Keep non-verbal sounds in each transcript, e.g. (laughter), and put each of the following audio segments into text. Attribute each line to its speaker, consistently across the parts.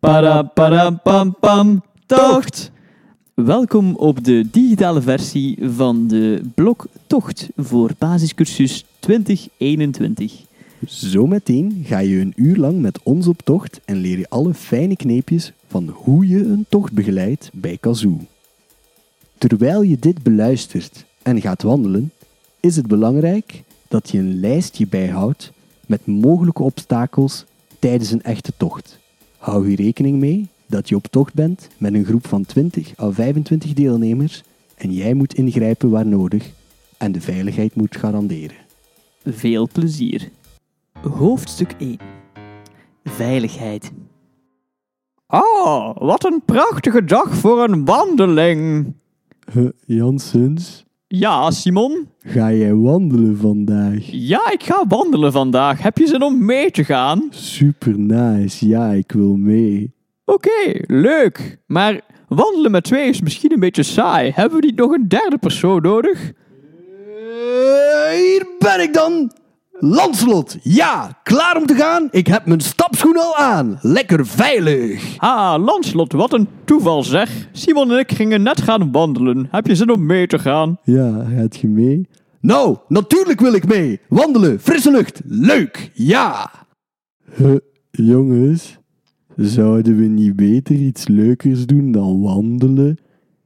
Speaker 1: Para para pam pam tocht. Welkom op de digitale versie van de blok Tocht voor basiscursus 2021.
Speaker 2: Zometeen ga je een uur lang met ons op tocht en leer je alle fijne kneepjes van hoe je een tocht begeleidt bij Kazoo. Terwijl je dit beluistert en gaat wandelen, is het belangrijk dat je een lijstje bijhoudt met mogelijke obstakels tijdens een echte tocht. Hou hier rekening mee dat je op tocht bent met een groep van 20 à 25 deelnemers en jij moet ingrijpen waar nodig en de veiligheid moet garanderen.
Speaker 1: Veel plezier. Hoofdstuk 1. Veiligheid. Oh, wat een prachtige dag voor een wandeling.
Speaker 2: Huh, Janssens,
Speaker 1: Ja, Simon?
Speaker 2: ga jij wandelen vandaag?
Speaker 1: Ja, ik ga wandelen vandaag. Heb je zin om mee te gaan?
Speaker 2: Super nice, ja, ik wil mee.
Speaker 1: Oké, leuk. Maar wandelen met twee is misschien een beetje saai. Hebben we niet nog een derde persoon nodig?
Speaker 2: Eh, hier ben ik dan! Lanslot, ja, klaar om te gaan? Ik heb mijn stapschoen al aan. Lekker veilig.
Speaker 1: Ah, Lanslot, wat een toeval zeg. Simon en ik gingen net gaan wandelen. Heb je zin om mee te gaan?
Speaker 2: Ja, gaat je mee? Nou, natuurlijk wil ik mee. Wandelen, frisse lucht, leuk, ja. Huh, jongens, zouden we niet beter iets leukers doen dan wandelen?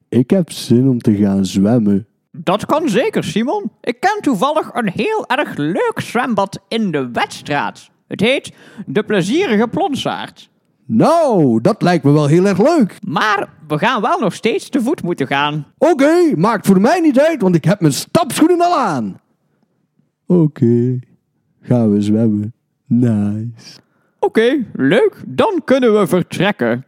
Speaker 2: Ik heb zin om te gaan zwemmen.
Speaker 1: Dat kan zeker, Simon. Ik ken toevallig een heel erg leuk zwembad in de Wetstraat. Het heet De Plezierige Plonsaard.
Speaker 2: Nou, dat lijkt me wel heel erg leuk.
Speaker 1: Maar we gaan wel nog steeds te voet moeten gaan.
Speaker 2: Oké, maakt voor mij niet uit, want ik heb mijn stapschoenen al aan. Oké, gaan we zwemmen. Nice.
Speaker 1: Oké, leuk. Dan kunnen we vertrekken.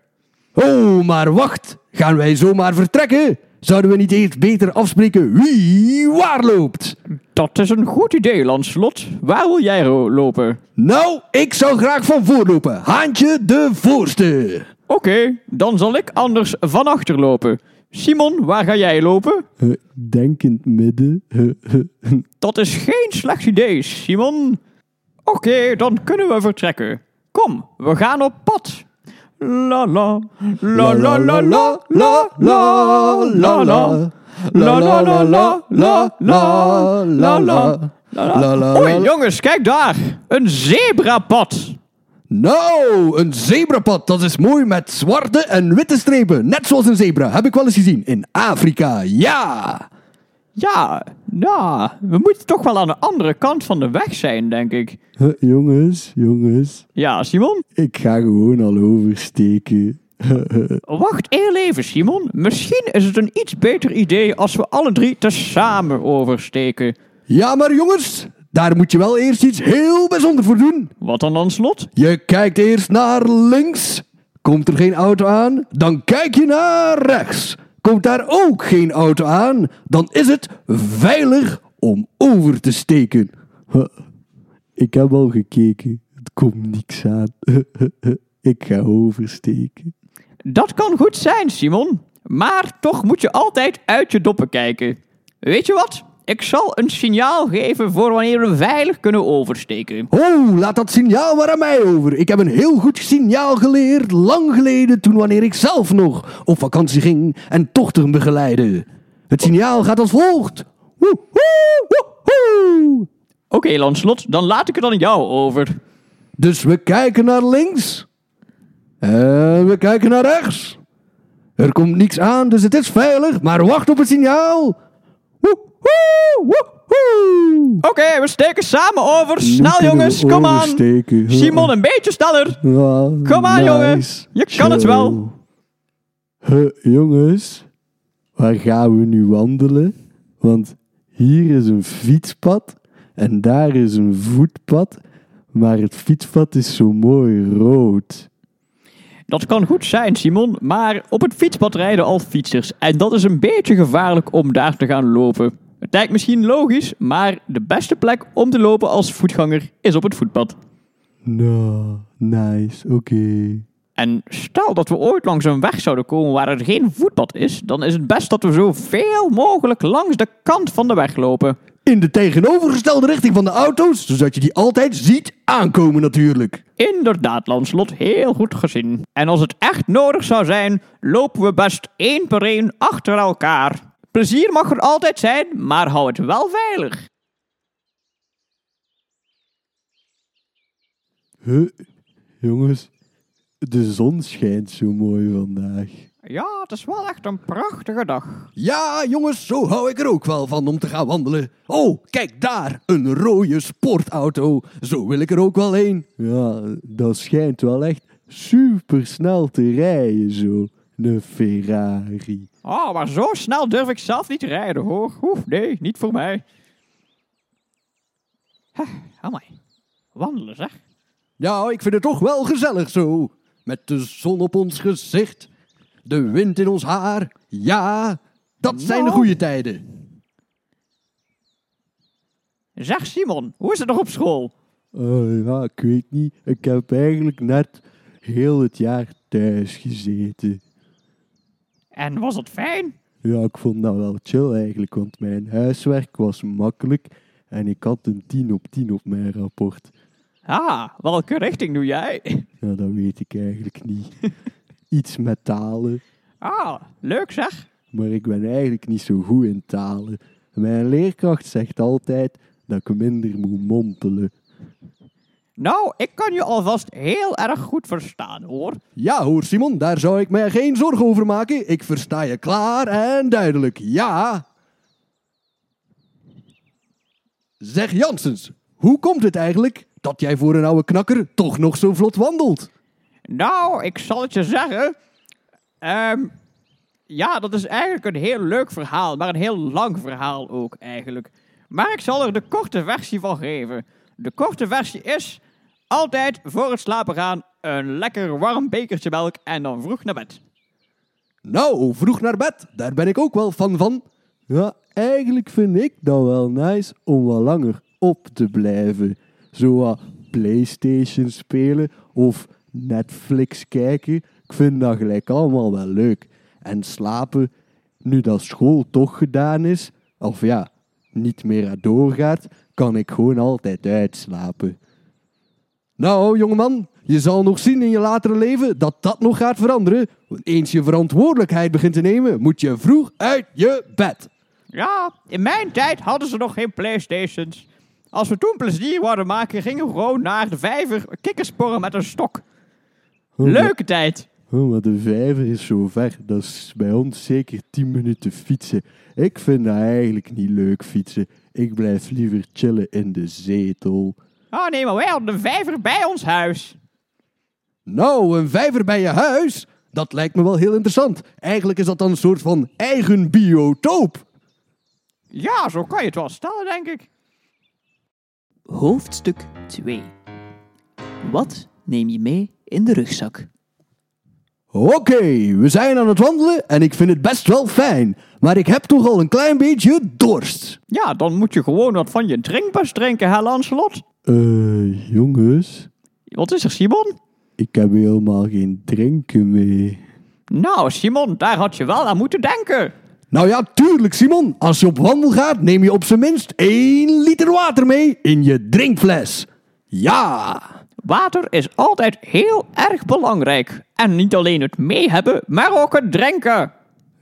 Speaker 2: Oh, maar wacht. Gaan wij zomaar vertrekken? Zouden we niet eerst beter afspreken wie waar loopt?
Speaker 1: Dat is een goed idee, Lanslot. Waar wil jij lopen?
Speaker 2: Nou, ik zou graag van voorlopen. Haantje de voorste.
Speaker 1: Oké, dan zal ik anders van achter lopen. Simon, waar ga jij lopen?
Speaker 2: denk in het midden.
Speaker 1: Dat is geen slecht idee, Simon. Oké, dan kunnen we vertrekken. Kom, we gaan op pad. La la, la la la la la la la la. La la la la la la la la.
Speaker 2: La, la,
Speaker 1: Oei,
Speaker 2: la.
Speaker 1: jongens, kijk daar. Een zebrapad.
Speaker 2: Nou, een zebrapad, dat is mooi met zwarte en witte strepen. Net zoals een zebra, heb ik wel eens gezien. In Afrika, ja.
Speaker 1: Ja, nou, we moeten toch wel aan de andere kant van de weg zijn, denk ik.
Speaker 2: jongens, jongens.
Speaker 1: Ja, Simon?
Speaker 2: Ik ga gewoon al oversteken. (laughs)
Speaker 1: Wacht heel even, Simon. Misschien is het een iets beter idee als we alle drie tezamen oversteken.
Speaker 2: ja, maar jongens, daar moet je wel eerst iets heel bijzonders voor doen.
Speaker 1: Wat dan dan slot?
Speaker 2: Je kijkt eerst naar links. Komt er geen auto aan, dan kijk je naar rechts. Komt daar ook geen auto aan, dan is het veilig om over te steken. Ik heb al gekeken, het komt niks aan. (laughs) Ik ga oversteken.
Speaker 1: Dat kan goed zijn, Simon. Maar toch moet je altijd uit je doppen kijken. Weet je wat? Ik zal een signaal geven voor wanneer we veilig kunnen oversteken.
Speaker 2: Oh, laat dat signaal maar aan mij over. Ik heb een heel goed signaal geleerd lang geleden toen wanneer ik zelf nog op vakantie ging en tochten begeleidde. Het signaal gaat als volgt.
Speaker 1: Oké, Lanslot, dan laat ik het aan jou over.
Speaker 2: Dus we kijken naar links. En we kijken naar rechts. Er komt niks aan, dus het is veilig, maar wacht op het signaal.
Speaker 1: Oké, we steken samen over. Snel, jongens, kom aan. Simon, een beetje sneller.
Speaker 2: Kom
Speaker 1: aan, jongen. Je kan het wel.
Speaker 2: Huh, jongens, waar gaan we nu wandelen? Want hier is een fietspad en daar is een voetpad. Maar het fietspad is zo mooi rood.
Speaker 1: Dat kan goed zijn, Simon, maar op het fietspad rijden al fietsers. En dat is een beetje gevaarlijk om daar te gaan lopen. Het lijkt misschien logisch, maar de beste plek om te lopen als voetganger is op het voetpad.
Speaker 2: Nou, nice, oké.
Speaker 1: En stel dat we ooit langs een weg zouden komen waar er geen voetpad is, dan is het best dat we zoveel mogelijk langs de kant van de weg lopen.
Speaker 2: In de tegenovergestelde richting van de auto's, zodat je die altijd ziet aankomen natuurlijk.
Speaker 1: Inderdaad, Lanslot, heel goed gezien. En als het echt nodig zou zijn, lopen we best één per één achter elkaar. Plezier mag er altijd zijn, maar hou het wel veilig.
Speaker 2: Huh, jongens, de zon schijnt zo mooi vandaag.
Speaker 1: Ja, het is wel echt een prachtige dag.
Speaker 2: Ja, jongens, zo hou ik er ook wel van om te gaan wandelen. Oh, kijk daar, een rode sportauto. Zo wil ik er ook wel een. Ja, dat schijnt wel echt super snel te rijden, zo. Een Ferrari.
Speaker 1: Oh, maar zo snel durf ik zelf niet rijden, hoor. Oef, nee, niet voor mij. Huh, amai. Wandelen, zeg.
Speaker 2: Ja, ik vind het toch wel gezellig zo. Met de zon op ons gezicht, de wind in ons haar. Ja, dat zijn de
Speaker 1: Nou.
Speaker 2: goede tijden.
Speaker 1: Zeg Simon, hoe is het nog op school?
Speaker 2: Oh ja, ik weet niet. Ik heb eigenlijk net heel het jaar thuis gezeten.
Speaker 1: En was het fijn?
Speaker 2: Ja, ik vond dat wel chill eigenlijk, want mijn huiswerk was makkelijk en ik had een 10 op 10 op mijn rapport.
Speaker 1: Ah, welke richting doe jij?
Speaker 2: Ja, dat weet ik eigenlijk niet. (laughs) Iets met talen,
Speaker 1: Ah, leuk zeg.
Speaker 2: maar ik ben eigenlijk niet zo goed in talen. Mijn leerkracht zegt altijd dat ik minder moet mompelen.
Speaker 1: Nou, ik kan je alvast heel erg goed verstaan, hoor.
Speaker 2: Ja hoor Simon, daar zou ik mij geen zorgen over maken. Ik versta je klaar en duidelijk, ja. Zeg Janssens, hoe komt het eigenlijk dat jij voor een oude knakker toch nog zo vlot wandelt?
Speaker 1: Nou, ik zal het je zeggen. Ehm, ja, dat is eigenlijk een heel leuk verhaal, maar een heel lang verhaal ook eigenlijk. Maar ik zal er de korte versie van geven. De korte versie is altijd voor het slapen gaan een lekker warm bekertje melk en dan vroeg naar bed.
Speaker 2: Nou, vroeg naar bed, daar ben ik ook wel fan van. Ja, eigenlijk vind ik dat wel nice om wat langer op te blijven. Zo wat Playstation spelen of Netflix kijken. Ik vind dat gelijk allemaal wel leuk. En slapen, nu dat school toch gedaan is, of ja, niet meer doorgaat, kan ik gewoon altijd uitslapen. Nou, jongeman, je zal nog zien in je latere leven dat dat nog gaat veranderen. Want eens je verantwoordelijkheid begint te nemen, moet je vroeg uit je bed.
Speaker 1: Ja, in mijn tijd hadden ze nog geen Playstations. Als we toen plezier wilden maken, gingen we gewoon naar de vijver kikkersporen met een stok. Leuke tijd.
Speaker 2: Oh, maar de vijver is zo ver. Dat is bij ons zeker 10 minuten fietsen. Ik vind dat eigenlijk niet leuk fietsen. Ik blijf liever chillen in de zetel.
Speaker 1: Oh nee, maar wij hadden een vijver bij ons huis.
Speaker 2: Nou, een vijver bij je huis? Dat lijkt me wel heel interessant. Eigenlijk is dat dan een soort van eigen biotoop.
Speaker 1: Ja, zo kan je het wel stellen, denk ik.
Speaker 3: Hoofdstuk 2 Wat neem je mee in de rugzak?
Speaker 2: Oké, we zijn aan het wandelen en ik vind het best wel fijn. Maar ik heb toch al een klein beetje dorst.
Speaker 1: Ja, dan moet je gewoon wat van je drinkbus drinken, hè, Lancelot?
Speaker 2: Eh, jongens,
Speaker 1: Wat is er, Simon?
Speaker 2: ik heb helemaal geen drinken mee.
Speaker 1: Nou, Simon, daar had je wel aan moeten denken.
Speaker 2: Nou ja, tuurlijk Simon. Als je op wandel gaat, neem je op zijn minst 1 liter water mee in je drinkfles. Ja!
Speaker 1: Water is altijd heel erg belangrijk. En niet alleen het mee hebben, maar ook het drinken.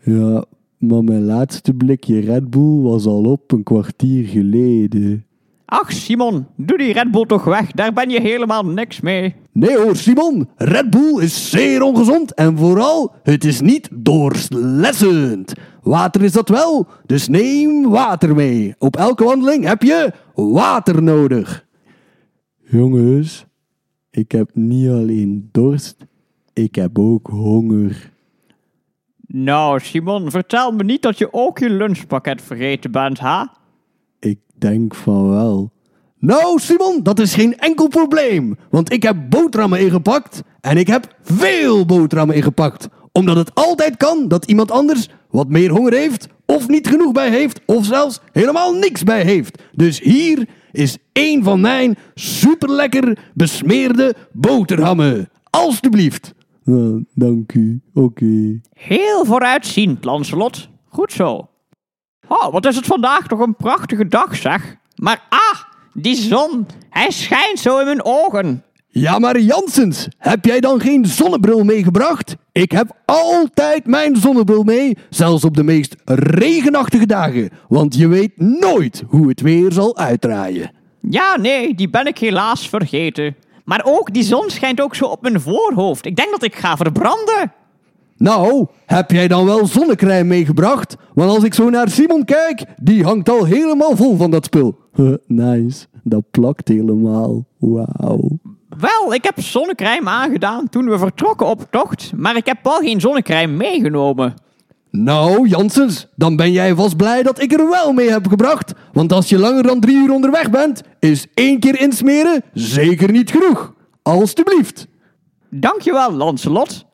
Speaker 2: Ja, maar mijn laatste blikje Red Bull was al op een kwartier geleden.
Speaker 1: Ach, Simon, doe die Red Bull toch weg. Daar ben je helemaal niks mee.
Speaker 2: Nee hoor, Simon. Red Bull is zeer ongezond en vooral, het is niet doorslessend. Water is dat wel, dus neem water mee. Op elke wandeling heb je water nodig. Jongens, ik heb niet alleen dorst, ik heb ook honger.
Speaker 1: Nou, Simon, vertel me niet dat je ook je lunchpakket vergeten bent, ha?
Speaker 2: Ik denk van wel. Nou, Simon, dat is geen enkel probleem. Want ik heb boterhammen ingepakt. En ik heb veel boterhammen ingepakt. Omdat het altijd kan dat iemand anders wat meer honger heeft. Of niet genoeg bij heeft. Of zelfs helemaal niks bij heeft. Dus hier is één van mijn superlekker besmeerde boterhammen. Alsjeblieft. Nou, dank u. Oké.
Speaker 1: Heel vooruitziend, Lancelot. Goed zo. Oh, wat is het vandaag toch een prachtige dag, zeg. Maar ah, die zon, hij schijnt zo in mijn ogen.
Speaker 2: Ja, maar Jansens, heb jij dan geen zonnebril meegebracht? Ik heb altijd mijn zonnebril mee, zelfs op de meest regenachtige dagen. Want je weet nooit hoe het weer zal uitdraaien.
Speaker 1: Ja, nee, die ben ik helaas vergeten. Maar ook, die zon schijnt ook zo op mijn voorhoofd. Ik denk dat ik ga verbranden.
Speaker 2: Nou, heb jij dan wel zonnecrème meegebracht? Want als ik zo naar Simon kijk, die hangt al helemaal vol van dat spul. nice, dat plakt helemaal. Wauw.
Speaker 1: Wel, ik heb zonnecrème aangedaan toen we vertrokken op tocht, maar ik heb wel geen zonnecrème meegenomen.
Speaker 2: Nou, Janssens, dan ben jij vast blij dat ik er wel mee heb gebracht. Want als je langer dan drie uur onderweg bent, is één keer insmeren zeker niet genoeg. Alsjeblieft.
Speaker 1: Dankjewel, Lancelot.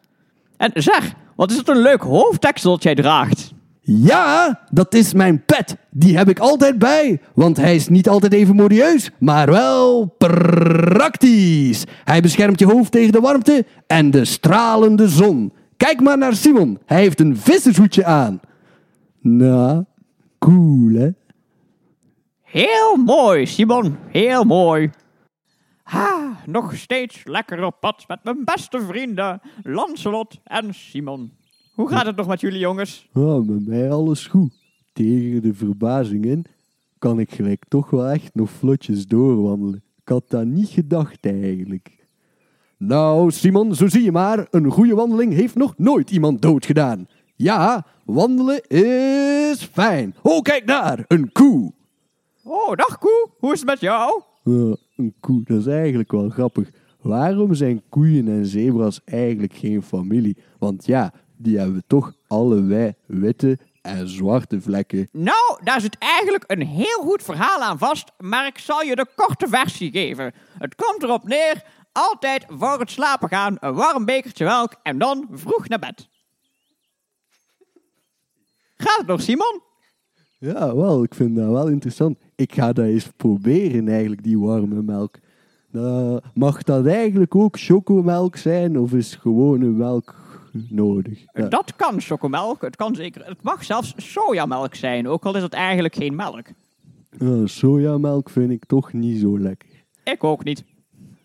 Speaker 1: En zeg, wat is het een leuk hoofddeksel dat jij draagt?
Speaker 2: Ja, dat is mijn pet. Die heb ik altijd bij. Want hij is niet altijd even modieus, maar wel praktisch. Hij beschermt je hoofd tegen de warmte en de stralende zon. Kijk maar naar Simon. Hij heeft een vissershoedje aan. Nou, cool hè?
Speaker 1: Heel mooi, Simon. Heel mooi. Ha, nog steeds lekker op pad met mijn beste vrienden, Lancelot en Simon. Hoe gaat het nog met jullie jongens?
Speaker 2: Ja, met mij alles goed. Tegen de verbazing in kan ik gelijk toch wel echt nog vlotjes doorwandelen. Ik had dat niet gedacht eigenlijk. Nou, Simon, zo zie je maar. Een goede wandeling heeft nog nooit iemand doodgedaan. Ja, wandelen is fijn. Oh, kijk daar, een koe.
Speaker 1: Oh, dag Koe. Hoe is het met jou?
Speaker 2: Ja, een koe, dat is eigenlijk wel grappig. Waarom zijn koeien en zebra's eigenlijk geen familie? Want ja, die hebben toch allebei witte en zwarte vlekken.
Speaker 1: Nou, daar zit eigenlijk een heel goed verhaal aan vast, maar ik zal je de korte versie geven. Het komt erop neer, altijd voor het slapen gaan een warm bekertje melk en dan vroeg naar bed. Gaat het nog, Simon?
Speaker 2: Ja, wel, ik vind dat wel interessant. Ik ga dat eens proberen, eigenlijk, die warme melk. Nou, mag dat eigenlijk ook chocomelk zijn, of is gewone melk nodig? Ja.
Speaker 1: Dat kan chocomelk, het kan zeker. Het mag zelfs sojamelk zijn, ook al is het eigenlijk geen melk.
Speaker 2: Ja, sojamelk vind ik toch niet zo lekker.
Speaker 1: Ik ook niet.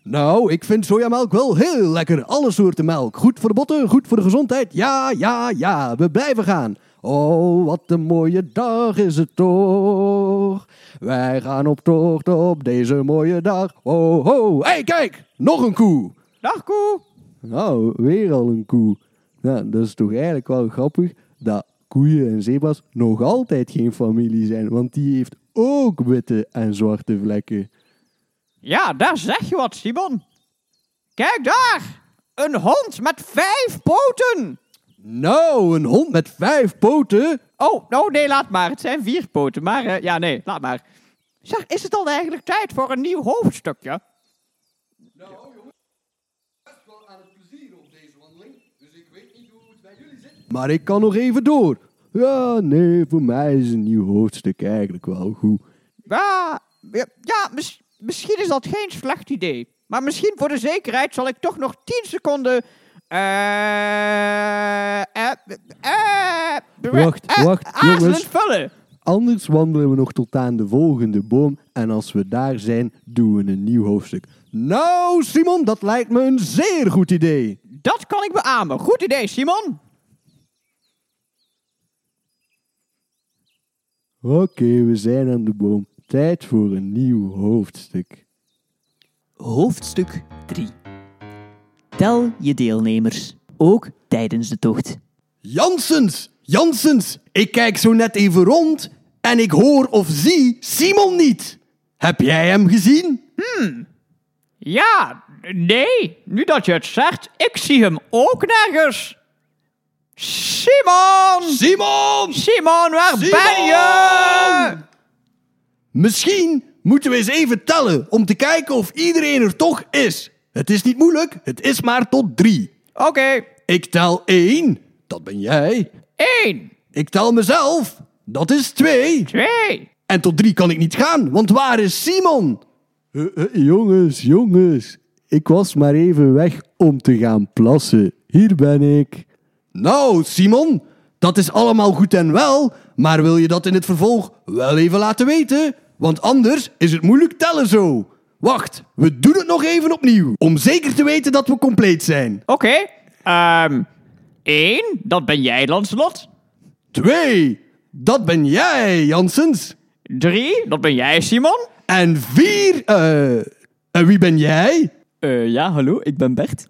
Speaker 2: Nou, ik vind sojamelk wel heel lekker. Alle soorten melk. Goed voor de botten, goed voor de gezondheid. Ja, ja, ja, we blijven gaan. Oh, wat een mooie dag is het toch. Wij gaan op tocht op deze mooie dag. Oh, ho, hé, hey, kijk, nog een koe.
Speaker 1: Dag Koe.
Speaker 2: Nou, weer al een koe. Nou, dat is toch eigenlijk wel grappig dat koeien en zebra's nog altijd geen familie zijn, want die heeft ook witte en zwarte vlekken.
Speaker 1: Ja, daar zeg je wat, Simon. Kijk daar! Een hond met vijf poten!
Speaker 2: Nou, een hond met vijf poten?
Speaker 1: Oh, oh nee, laat maar. Het zijn vier poten, maar eh, ja, nee, laat maar. Zeg, is het dan eigenlijk tijd voor een nieuw hoofdstukje?
Speaker 2: Maar ik kan nog even door. Ja, nee, voor mij is een nieuw hoofdstuk eigenlijk wel goed.
Speaker 1: Ja, ja, ja, mis- misschien is dat geen slecht idee. Maar misschien voor de zekerheid zal ik toch nog 10 seconden. eh eh eh
Speaker 2: Wacht,
Speaker 1: eh,
Speaker 2: wacht, jongens.
Speaker 1: vullen.
Speaker 2: Anders wandelen we nog tot aan de volgende boom en als we daar zijn, doen we een nieuw hoofdstuk. Nou, Simon, dat lijkt me een zeer goed idee.
Speaker 1: Dat kan ik beamen. Goed idee, Simon.
Speaker 2: Oké, we zijn aan de boom. Tijd voor een nieuw hoofdstuk.
Speaker 3: Hoofdstuk 3. Tel je deelnemers, ook tijdens de tocht.
Speaker 2: Janssens, Janssens, ik kijk zo net even rond en ik hoor of zie Simon niet. Heb jij hem gezien?
Speaker 1: Ja, nee, nu dat je het zegt, ik zie hem ook nergens. Simon!
Speaker 2: Simon!
Speaker 1: Simon, waar
Speaker 2: Simon!
Speaker 1: ben je?
Speaker 2: Misschien moeten we eens even tellen om te kijken of iedereen er toch is. Het is niet moeilijk, het is maar tot drie.
Speaker 1: Oké,
Speaker 2: Ik tel één, dat ben jij.
Speaker 1: één,
Speaker 2: Ik tel mezelf, dat is twee.
Speaker 1: twee.
Speaker 2: En tot drie kan ik niet gaan, want waar is Simon? Eh, jongens, jongens. Ik was maar even weg om te gaan plassen. Hier ben ik. Nou, Simon, dat is allemaal goed en wel, maar wil je dat in het vervolg wel even laten weten? Want anders is het moeilijk tellen zo. Wacht, we doen het nog even opnieuw, om zeker te weten dat we compleet zijn.
Speaker 1: Oké. Ehm één, dat ben jij, Lancelot.
Speaker 2: Twee, dat ben jij, Janssens.
Speaker 1: Drie, dat ben jij, Simon.
Speaker 2: En vier, eh, en wie ben jij?
Speaker 3: Eh, ja, hallo, ik ben Bert.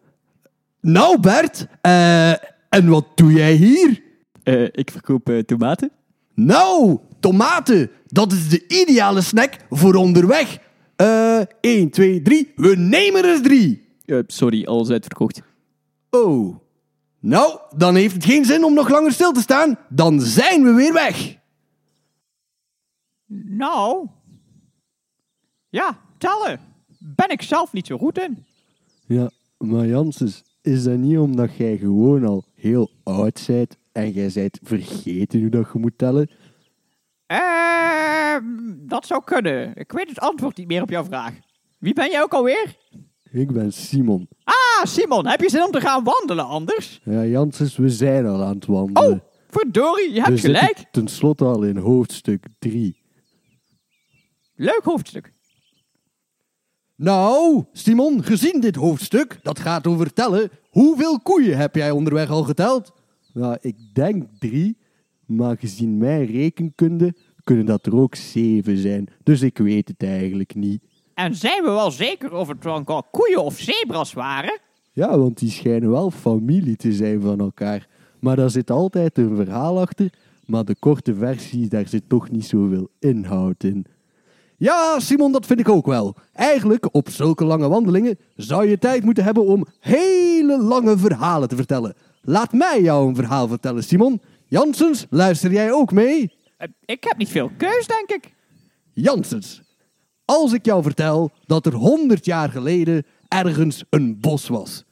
Speaker 2: Nou, Bert, eh, en wat doe jij hier?
Speaker 3: Eh, ik verkoop eh, tomaten.
Speaker 2: Nou, tomaten, dat is de ideale snack voor onderweg. Eh, 1, 2, 3, we nemen er drie.
Speaker 3: Eh, sorry, alles uitverkocht.
Speaker 2: Oh. Nou, dan heeft het geen zin om nog langer stil te staan. Dan zijn we weer weg.
Speaker 1: Nou. Ja, tellen. Ben ik zelf niet zo goed in.
Speaker 2: Ja, maar Janssens, is dat niet omdat jij gewoon al heel oud bent en jij bent vergeten hoe dat je moet tellen?
Speaker 1: Ehm, dat zou kunnen. Ik weet het antwoord niet meer op jouw vraag. Wie ben jij ook alweer?
Speaker 2: Ik ben Simon.
Speaker 1: Ah, Simon, heb je zin om te gaan wandelen anders?
Speaker 2: Ja, Janssens, we zijn al aan het wandelen.
Speaker 1: Oh, verdorie, je hebt
Speaker 2: we
Speaker 1: gelijk.
Speaker 2: zitten tenslotte al in hoofdstuk 3.
Speaker 1: Leuk hoofdstuk.
Speaker 2: Nou, Simon, gezien dit hoofdstuk, dat gaat over tellen, hoeveel koeien heb jij onderweg al geteld? Nou, ik denk drie, maar gezien mijn rekenkunde kunnen dat er ook zeven zijn. Dus ik weet het eigenlijk niet.
Speaker 1: En zijn we wel zeker of het dan al koeien of zebras waren?
Speaker 2: Ja, want die schijnen wel familie te zijn van elkaar. Maar daar zit altijd een verhaal achter, maar de korte versie, daar zit toch niet zoveel inhoud in. Ja, Simon, dat vind ik ook wel. Eigenlijk, op zulke lange wandelingen, zou je tijd moeten hebben om hele lange verhalen te vertellen. Laat mij jou een verhaal vertellen, Simon. Janssens, luister jij ook mee?
Speaker 1: Eh, Ik heb niet veel keus, denk ik.
Speaker 2: Janssens, als ik jou vertel dat er honderd jaar geleden ergens een bos was.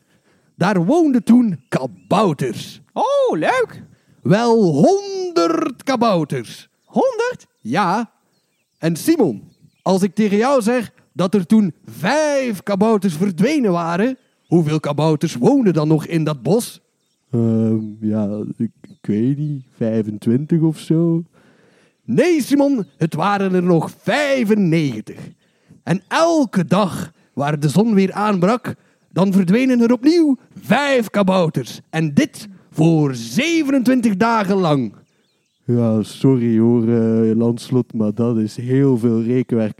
Speaker 2: Daar woonden toen kabouters.
Speaker 1: Oh, leuk.
Speaker 2: Wel honderd kabouters.
Speaker 1: Honderd?
Speaker 2: Ja. En Simon, als ik tegen jou zeg dat er toen vijf kabouters verdwenen waren, hoeveel kabouters woonden dan nog in dat bos? Ehm, ja, ik, ik weet niet, 25 of zo. Nee, Simon, het waren er nog 95. En elke dag waar de zon weer aanbrak, dan verdwenen er opnieuw vijf kabouters. En dit voor 27 dagen lang. Ja, sorry hoor, uh, Lanslot, maar dat is heel veel rekenwerk.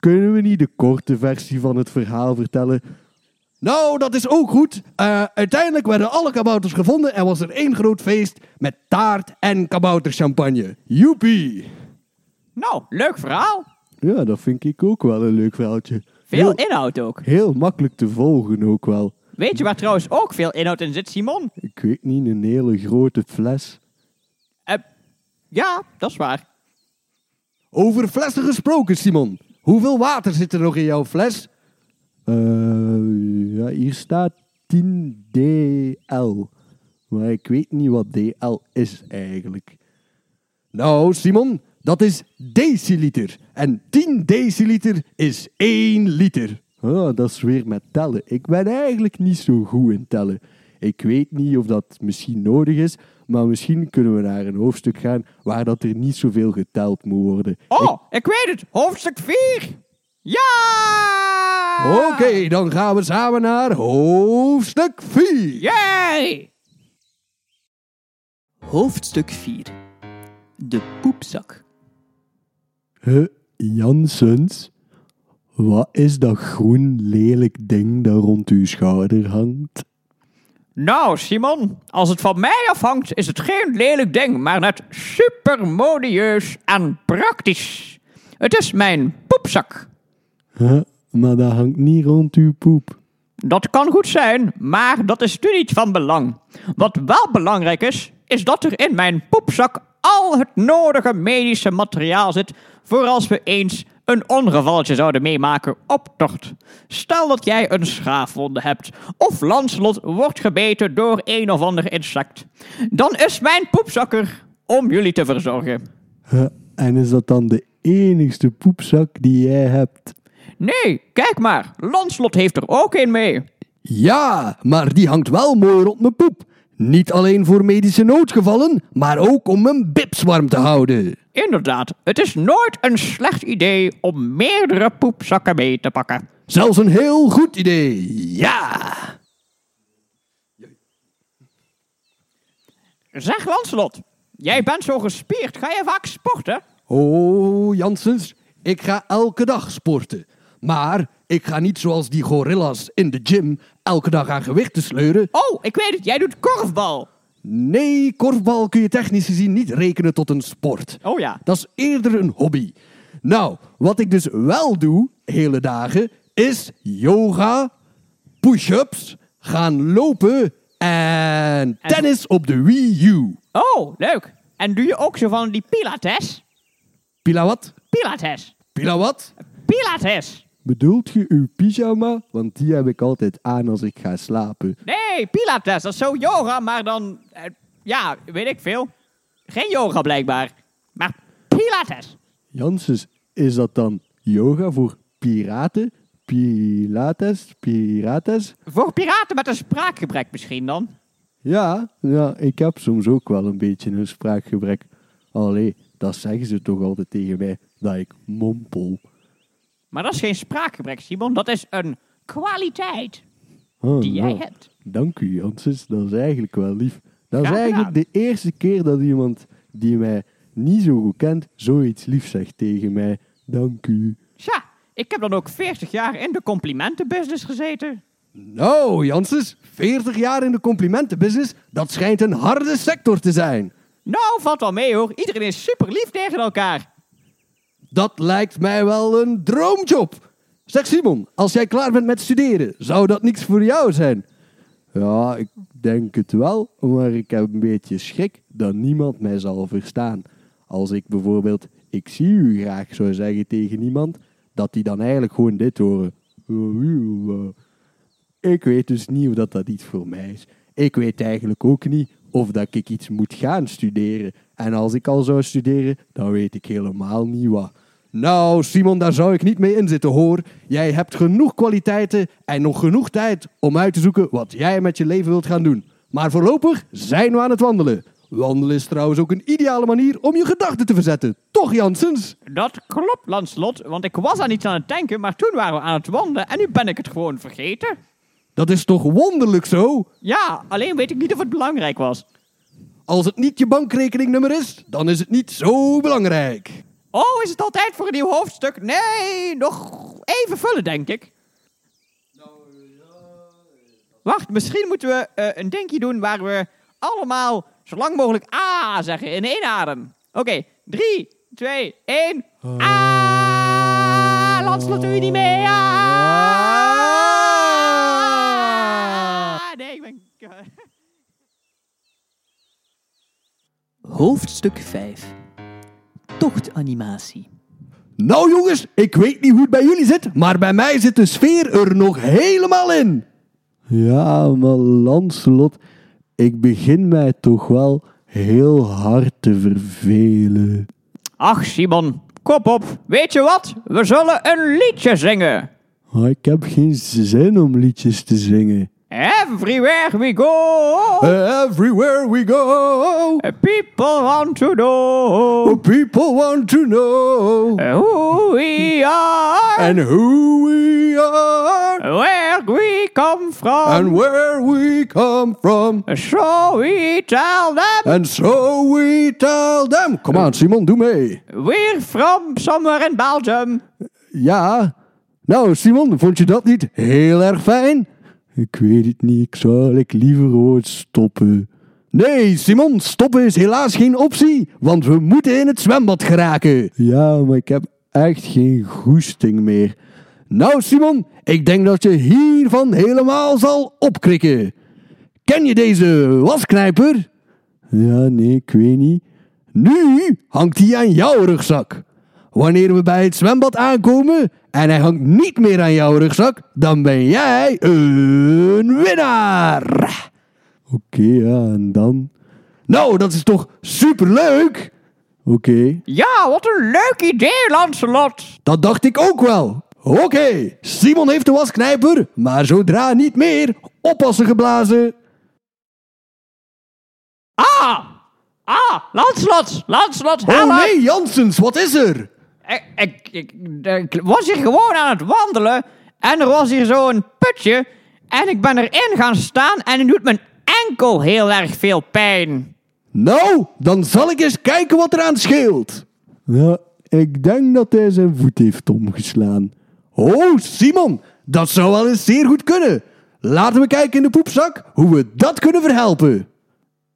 Speaker 2: Kunnen we niet de korte versie van het verhaal vertellen? Nou, dat is ook goed. Eh, uiteindelijk werden alle kabouters gevonden en was er één groot feest met taart en kabouterchampagne. Joepie!
Speaker 1: Nou, leuk verhaal.
Speaker 2: Ja, dat vind ik ook wel een leuk verhaaltje.
Speaker 1: Veel
Speaker 2: Heel,
Speaker 1: inhoud ook.
Speaker 2: heel makkelijk te volgen ook wel.
Speaker 1: Weet je waar trouwens ook veel inhoud in zit, Simon?
Speaker 2: Ik weet niet, een hele grote fles.
Speaker 1: Ja, dat is waar.
Speaker 2: Over flessen gesproken, Simon. Hoeveel water zit er nog in jouw fles? Eh, ja, hier staat 10 DL. Maar ik weet niet wat DL is eigenlijk. Nou, Simon, dat is deciliter. En 10 deciliter is 1 liter. Ah, dat is weer met tellen. Ik ben eigenlijk niet zo goed in tellen. Ik weet niet of dat misschien nodig is, maar misschien kunnen we naar een hoofdstuk gaan waar dat er niet zoveel geteld moet worden.
Speaker 1: Oh, ik, weet het. Hoofdstuk 4. Ja!
Speaker 2: Oké, dan gaan we samen naar hoofdstuk 4.
Speaker 1: Yay!
Speaker 3: Hoofdstuk 4. De poepzak.
Speaker 2: Huh, Jansens, wat is dat groen lelijk ding dat rond uw schouder hangt?
Speaker 1: Nou, Simon, als het van mij afhangt, is het geen lelijk ding, maar net super modieus en praktisch. Het is mijn poepzak.
Speaker 2: Huh, maar dat hangt niet rond uw poep.
Speaker 1: Dat kan goed zijn, maar dat is nu niet van belang. Wat wel belangrijk is, is dat er in mijn poepzak al het nodige medische materiaal zit voor als we eens een ongevalletje zouden meemaken op tocht. Stel dat jij een schaafwonde hebt of Lancelot wordt gebeten door een of ander insect. Dan is mijn poepzak er om jullie te verzorgen.
Speaker 2: Huh, en is dat dan de enigste poepzak die jij hebt?
Speaker 1: Nee, kijk maar, Lancelot heeft er ook een mee.
Speaker 2: Ja, maar die hangt wel mooi rond mijn poep. Niet alleen voor medische noodgevallen, maar ook om mijn bips warm te houden.
Speaker 1: Inderdaad, het is nooit een slecht idee om meerdere poepzakken mee te pakken.
Speaker 2: Zelfs een heel goed idee. Ja!
Speaker 1: Zeg Lancelot, jij bent zo gespierd. Ga je vaak sporten?
Speaker 2: Oh, Janssens, ik ga elke dag sporten. Maar ik ga niet zoals die gorillas in de gym elke dag aan gewichten sleuren.
Speaker 1: Oh, ik weet het. Jij doet korfbal.
Speaker 2: Nee, korfbal kun je technisch gezien niet rekenen tot een sport.
Speaker 1: Oh ja.
Speaker 2: Dat is eerder een hobby. Nou, wat ik dus wel doe, hele dagen, is yoga, push-ups, gaan lopen en tennis op de Wii U.
Speaker 1: Oh, leuk. En doe je ook zo van die pilates?
Speaker 2: Pila wat?
Speaker 1: Pilates.
Speaker 2: Pila wat?
Speaker 1: Pilates.
Speaker 2: Bedoelt je uw pyjama? Want die heb ik altijd aan als ik ga slapen.
Speaker 1: Nee, pilates. Dat is zo yoga, maar dan... eh, ja, weet ik veel. Geen yoga blijkbaar. Maar pilates.
Speaker 2: Janssens, is dat dan yoga voor piraten? Pilates? Pirates?
Speaker 1: Voor piraten met een spraakgebrek misschien dan.
Speaker 2: Ja, ja, ik heb soms ook wel een beetje een spraakgebrek. Allee, dat zeggen ze toch altijd tegen mij, dat ik mompel.
Speaker 1: Maar dat is geen spraakgebrek, Simon. Dat is een kwaliteit
Speaker 2: Ah,
Speaker 1: die jij
Speaker 2: nou,
Speaker 1: hebt.
Speaker 2: Dank u, Janssens. Dat is eigenlijk wel lief. Dat is eigenlijk
Speaker 1: gedaan.
Speaker 2: de eerste keer dat iemand die mij niet zo goed kent, zoiets lief zegt tegen mij. Dank u.
Speaker 1: Tja, ik heb dan ook 40 jaar in de complimentenbusiness gezeten.
Speaker 2: Nou, Janssens, 40 jaar in de complimentenbusiness, dat schijnt een harde sector te zijn.
Speaker 1: Nou, valt wel mee hoor. Iedereen is super lief tegen elkaar.
Speaker 2: Dat lijkt mij wel een droomjob. Zeg Simon, als jij klaar bent met studeren, zou dat niks voor jou zijn? Ja, ik denk het wel, maar ik heb een beetje schrik dat niemand mij zal verstaan. Als ik bijvoorbeeld, ik zie u graag zou zeggen tegen iemand, dat die dan eigenlijk gewoon dit horen. Ik weet dus niet of dat, dat iets voor mij is. Ik weet eigenlijk ook niet of dat ik iets moet gaan studeren. En als ik al zou studeren, dan weet ik helemaal niet wat. Nou, Simon, daar zou ik niet mee inzitten hoor. Jij hebt genoeg kwaliteiten en nog genoeg tijd om uit te zoeken wat jij met je leven wilt gaan doen. Maar voorlopig zijn we aan het wandelen. Wandelen is trouwens ook een ideale manier om je gedachten te verzetten. Toch, Janssens?
Speaker 1: Dat klopt, Lanslot, want ik was aan iets aan het denken, maar toen waren we aan het wandelen en nu ben ik het gewoon vergeten.
Speaker 2: Dat is toch wonderlijk zo?
Speaker 1: Ja, alleen weet ik niet of het belangrijk was.
Speaker 2: Als het niet je bankrekeningnummer is, dan is het niet zo belangrijk.
Speaker 1: Oh, is het altijd voor een nieuw hoofdstuk? Nee, nog even vullen, denk ik. Wacht, misschien moeten we eh, een denkje doen waar we allemaal zo lang mogelijk A zeggen in één adem. Oké, drie, twee, één. A. Lanslot, doe je niet mee? Nee, ik ben...
Speaker 3: Hoofdstuk 5. Tochtanimatie.
Speaker 2: Nou jongens, ik weet niet hoe het bij jullie zit, maar bij mij zit de sfeer er nog helemaal in. Ja, maar Lancelot, ik begin mij toch wel heel hard te vervelen.
Speaker 1: Ach, Simon, kop op. Weet je wat? We zullen een liedje zingen.
Speaker 2: Maar ik heb geen zin om liedjes te zingen.
Speaker 1: Everywhere we go,
Speaker 2: Everywhere we go,
Speaker 1: people want to know
Speaker 2: people want to know
Speaker 1: who we are,
Speaker 2: and who we are
Speaker 1: where we come from.
Speaker 2: and where we come from.
Speaker 1: So we tell them
Speaker 2: And so we tell them. Kom aan, Simon, doe mee.
Speaker 1: we're from somewhere in Belgium.
Speaker 2: Ja. Nou, Simon, vond je dat niet heel erg fijn? Ik weet het niet, ik zal ik liever ooit stoppen. Nee, Simon, stoppen is helaas geen optie, want we moeten in het zwembad geraken. Ja, maar ik heb echt geen goesting meer. Nou, Simon, ik denk dat je hiervan helemaal zal opkrikken. Ken je deze wasknijper? Ja, nee, ik weet niet. Nu hangt hij aan jouw rugzak. Wanneer we bij het zwembad aankomen en hij hangt niet meer aan jouw rugzak, dan ben jij een winnaar. Oké, ja, en dan? Nou, dat is toch superleuk? Oké,
Speaker 1: Ja, wat een leuk idee, Lancelot.
Speaker 2: dat dacht ik ook wel. Oké, Simon heeft de wasknijper, maar zodra niet meer, oppassen geblazen.
Speaker 1: Ah, Lanslot! Lanslot,
Speaker 2: Oh
Speaker 1: help!
Speaker 2: nee, Janssens, wat is er?
Speaker 1: Ik, ik, ik, ik was hier gewoon aan het wandelen en er was hier zo'n putje en ik ben erin gaan staan en het doet mijn enkel heel erg veel pijn.
Speaker 2: Nou, dan zal ik eens kijken wat eraan scheelt. Ja, ik denk dat hij zijn voet heeft omgeslaan. Oh, Simon, dat zou wel eens zeer goed kunnen. Laten we kijken in de poepzak hoe we dat kunnen verhelpen.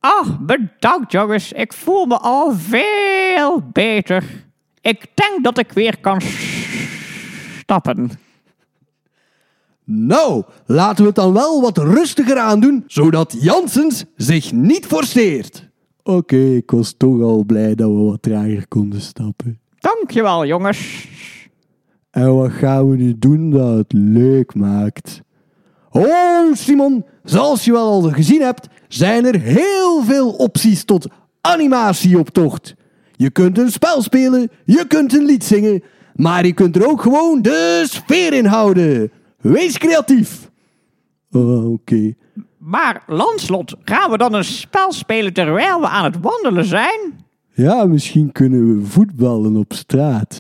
Speaker 1: Ach, bedankt jongens, ik voel me al veel beter. Ik denk dat ik weer kan stappen.
Speaker 2: Nou, laten we het dan wel wat rustiger aandoen, zodat Janssens zich niet forceert. Oké, ik was toch al blij dat we wat trager konden stappen.
Speaker 1: Dankjewel jongens.
Speaker 2: En wat gaan we nu doen dat het leuk maakt? Oh, Simon, zoals je wel al gezien hebt, zijn er heel veel opties tot animatieoptocht. Je kunt een spel spelen, je kunt een lied zingen, maar je kunt er ook gewoon de sfeer in houden. Wees creatief. Oh, Oké.
Speaker 1: Maar Lanslot, gaan we dan een spel spelen terwijl we aan het wandelen zijn?
Speaker 2: Ja, misschien kunnen we voetballen op straat.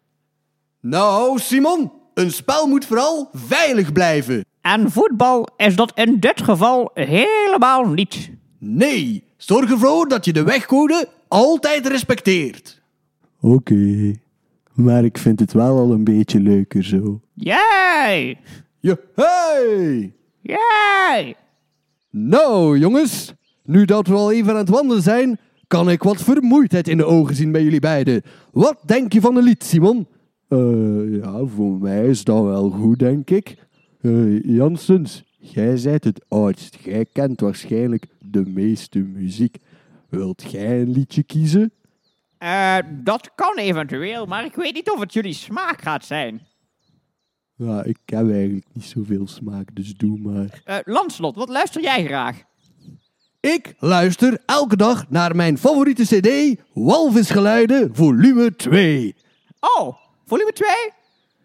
Speaker 2: Nou, Simon, een spel moet vooral veilig blijven.
Speaker 1: En voetbal is dat in dit geval helemaal niet.
Speaker 2: Nee, zorg ervoor dat je de wegcode altijd respecteert. Oké, maar ik vind het wel al een beetje leuker zo.
Speaker 1: Jij!
Speaker 2: Ja, hey!
Speaker 1: Jij!
Speaker 2: Nou, jongens, nu dat we al even aan het wandelen zijn, kan ik wat vermoeidheid in de ogen zien bij jullie beiden. Wat denk je van een lied, Simon? Eh, ja, voor mij is dat wel goed, denk ik. Eh, Janssens, jij zijt het oudst. Jij kent waarschijnlijk de meeste muziek. Wilt jij een liedje kiezen?
Speaker 1: Eh, dat kan eventueel, maar ik weet niet of het jullie smaak gaat zijn.
Speaker 2: Ja, ik heb eigenlijk niet zoveel smaak, dus doe maar.
Speaker 1: Eh, Lanslot, wat luister jij graag?
Speaker 2: Ik luister elke dag naar mijn favoriete cd, Walvisgeluiden, volume 2.
Speaker 1: Oh, volume 2?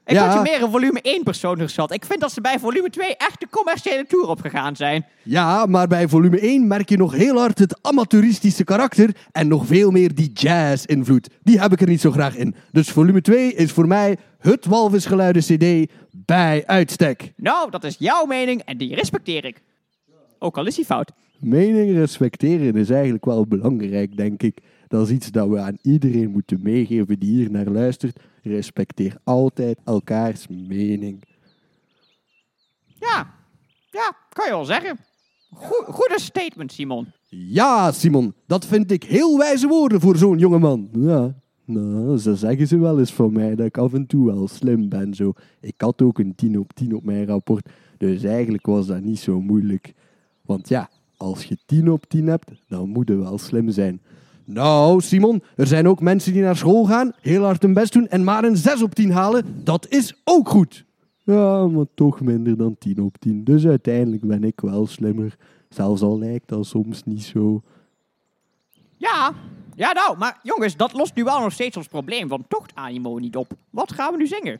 Speaker 1: Ik
Speaker 2: Ja.
Speaker 1: had je meer een volume 1 persoon geschat. Ik vind dat ze bij volume 2 echt de commerciële tour opgegaan zijn.
Speaker 2: Ja, maar bij volume 1 merk je nog heel hard het amateuristische karakter en nog veel meer die jazz-invloed. Die heb ik er niet zo graag in. Dus volume 2 is voor mij het Walvisgeluiden CD bij uitstek.
Speaker 1: Nou, dat is jouw mening en die respecteer ik. Ook al is die fout.
Speaker 2: Mening respecteren is eigenlijk wel belangrijk, denk ik. Dat is iets dat we aan iedereen moeten meegeven die hier naar luistert. Respecteer altijd elkaars mening.
Speaker 1: Ja, ja, kan je wel zeggen. Goe- goede statement, Simon.
Speaker 2: Ja, Simon, dat vind ik heel wijze woorden voor zo'n jongeman. Ja, nou, zo zeggen ze wel eens van mij dat ik af en toe wel slim ben. Zo. Ik had ook een 10 op 10 op mijn rapport, dus eigenlijk was dat niet zo moeilijk. Want ja, als je 10 op 10 hebt, dan moet je wel slim zijn. Nou, Simon, er zijn ook mensen die naar school gaan, heel hard hun best doen en maar een 6 op 10 halen. Dat is ook goed. Ja, maar toch minder dan 10 op 10. Dus uiteindelijk ben ik wel slimmer. Zelfs al lijkt dat soms niet zo.
Speaker 1: Ja, ja nou, maar jongens, dat lost nu wel nog steeds ons probleem van tochtanimo niet op. Wat gaan we nu zingen?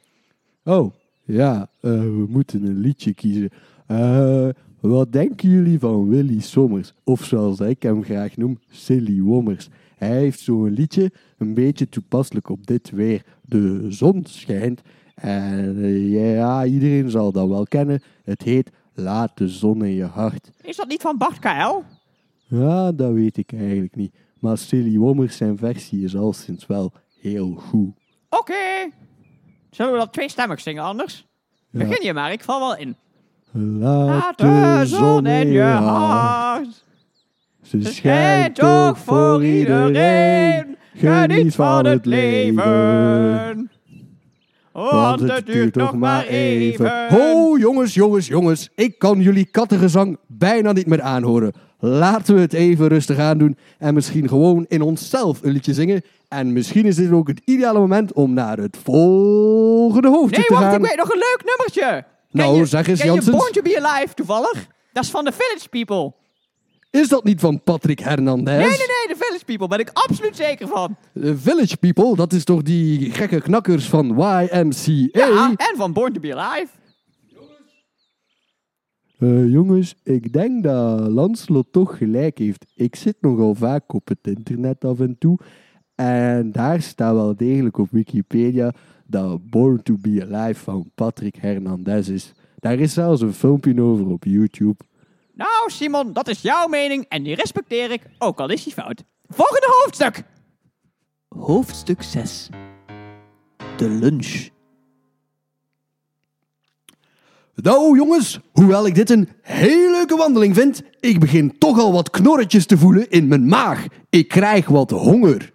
Speaker 2: Oh, ja, eh, we moeten een liedje kiezen. Eh, wat denken jullie van Willy Sommers? Of zoals ik hem graag noem, Silly Wommers. Hij heeft zo'n liedje, een beetje toepasselijk op dit weer. De zon schijnt. En ja, iedereen zal dat wel kennen. Het heet Laat de zon in je hart.
Speaker 1: Is dat niet van Bart KL?
Speaker 2: Ja, dat weet ik eigenlijk niet. Maar Silly Wommers zijn versie is al sinds wel heel goed.
Speaker 1: Oké. Zullen we dat tweestemmig zingen anders?
Speaker 2: Ja.
Speaker 1: Begin je maar, ik val wel in.
Speaker 2: Laat de zon in je hart. Ze
Speaker 1: schijnt toch voor iedereen. Geniet van het leven. Want het duurt nog maar even.
Speaker 2: Ho, jongens, jongens, jongens. Ik kan jullie kattengezang bijna niet meer aanhoren. Laten we het even rustig aandoen en misschien gewoon in onszelf een liedje zingen. En misschien is dit ook het ideale moment om naar het volgende hoofdstuk
Speaker 1: Nee,
Speaker 2: te
Speaker 1: wacht,
Speaker 2: gaan.
Speaker 1: ik weet nog een leuk nummertje. Ken
Speaker 2: Nou,
Speaker 1: je-
Speaker 2: zeg eens,
Speaker 1: ken je. Born to be Alive toevallig? Dat is van de Village People.
Speaker 2: Is dat niet van Patrick Hernandez?
Speaker 1: Nee, nee, nee, de Village People. Ben ik absoluut zeker van.
Speaker 2: The Village People, dat is toch die gekke knakkers van YMCA?
Speaker 1: Ja, en van Born to be Alive.
Speaker 2: Eh, jongens, ik denk dat Lancelot toch gelijk heeft. Ik zit nogal vaak op het internet af en toe. En daar staat wel degelijk op Wikipedia dat Born to be Alive van Patrick Hernandez is. Daar is zelfs een filmpje over op YouTube.
Speaker 1: Nou, Simon, dat is jouw mening en die respecteer ik, ook al is die fout. Volgende hoofdstuk!
Speaker 3: Hoofdstuk 6. De lunch.
Speaker 2: Nou jongens, hoewel ik dit een hele leuke wandeling vind, ik begin toch al wat knorretjes te voelen in mijn maag. Ik krijg wat honger.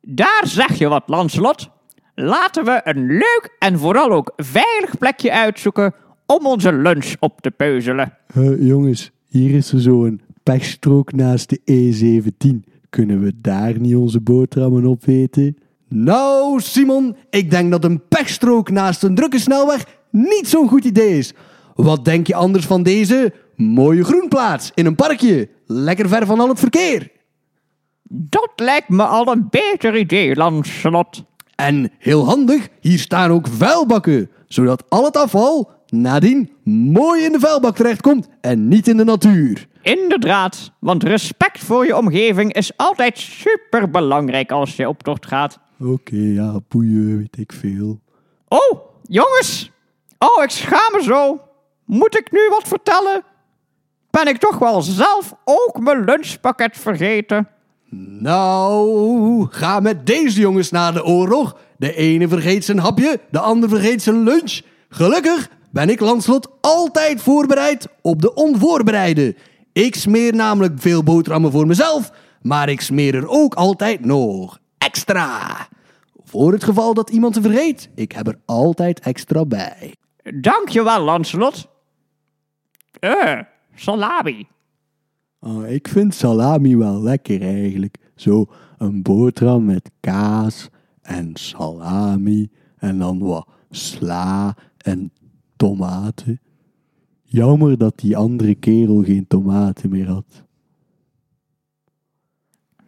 Speaker 1: Daar zeg je wat, Lancelot. Laten we een leuk en vooral ook veilig plekje uitzoeken om onze lunch op te peuzelen.
Speaker 2: Eh, jongens, hier is er zo'n pechstrook naast de E17. Kunnen we daar niet onze boterhammen opeten? Nou, Simon, ik denk dat een pechstrook naast een drukke snelweg niet zo'n goed idee is. Wat denk je anders van deze mooie groenplaats in een parkje? Lekker ver van al het verkeer.
Speaker 1: Dat lijkt me al een beter idee, Lancelot.
Speaker 2: En heel handig, hier staan ook vuilbakken, zodat al het afval nadien mooi in de vuilbak terechtkomt en niet in de natuur.
Speaker 1: Inderdaad, want respect voor je omgeving is altijd super belangrijk als je op tocht gaat.
Speaker 2: Oké, ja, boeien, weet ik veel.
Speaker 1: Oh, jongens! Oh, ik schaam me zo. Moet ik nu wat vertellen? Ben ik toch wel zelf ook mijn lunchpakket vergeten?
Speaker 2: Nou, ga met deze jongens naar de oorlog. De ene vergeet zijn hapje, de ander vergeet zijn lunch. Gelukkig ben ik Lanslot altijd voorbereid op de onvoorbereide. Ik smeer namelijk veel boterhammen voor mezelf, maar ik smeer er ook altijd nog extra. Voor het geval dat iemand ze vergeet, ik heb er altijd extra bij.
Speaker 1: Dankjewel, Lancelot. Eh, salami.
Speaker 2: Oh, ik vind salami wel lekker eigenlijk. Zo een boterham met kaas en salami en dan wat sla en tomaten. Jammer dat die andere kerel geen tomaten meer had.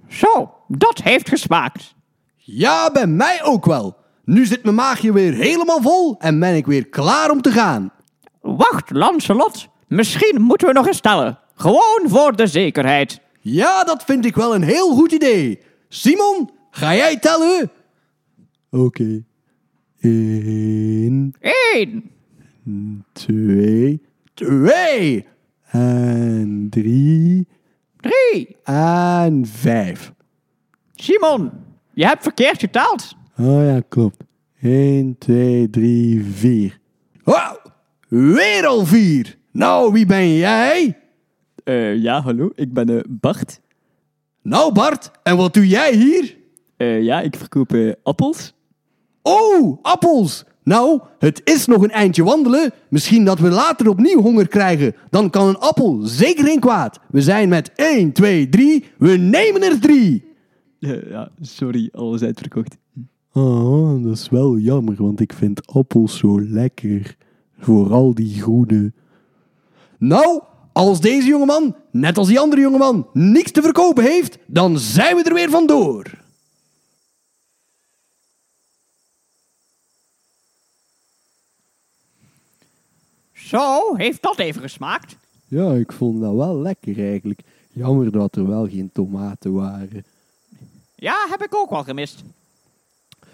Speaker 1: Zo, dat heeft gesmaakt.
Speaker 2: Ja, bij mij ook wel. Nu zit mijn maagje weer helemaal vol en ben ik weer klaar om te gaan.
Speaker 1: Wacht, Lancelot. Misschien moeten we nog eens tellen. Gewoon voor de zekerheid.
Speaker 2: Ja, dat vind ik wel een heel goed idee. Simon, ga jij tellen? Oké. Eén,
Speaker 1: Eén,
Speaker 2: twee, twee en drie
Speaker 1: drie.
Speaker 2: en vijf.
Speaker 1: Simon, je hebt verkeerd geteld.
Speaker 2: Oh ja, klopt. 1, 2, 3, 4. Wauw, weer al vier. Nou, wie ben jij?
Speaker 3: Eh, ja, hallo, ik ben eh, Bart.
Speaker 2: Nou Bart, en wat doe jij hier?
Speaker 3: Eh, ja, ik verkoop eh, appels.
Speaker 2: Oh, appels. Nou, het is nog een eindje wandelen. Misschien dat we later opnieuw honger krijgen. Dan kan een appel zeker geen kwaad. We zijn met 1, 2, 3. We nemen er drie.
Speaker 3: Eh, (laughs) ja, sorry, alles uitverkocht.
Speaker 2: Oh, dat is wel jammer, want ik vind appels zo lekker. Vooral die groene. Nou, als deze jongeman, net als die andere jongeman, niks te verkopen heeft, dan zijn we er weer vandoor.
Speaker 1: Zo, heeft dat even gesmaakt?
Speaker 2: Ja, ik vond dat wel lekker eigenlijk. Jammer dat er wel geen tomaten waren.
Speaker 1: Ja, heb ik ook wel gemist.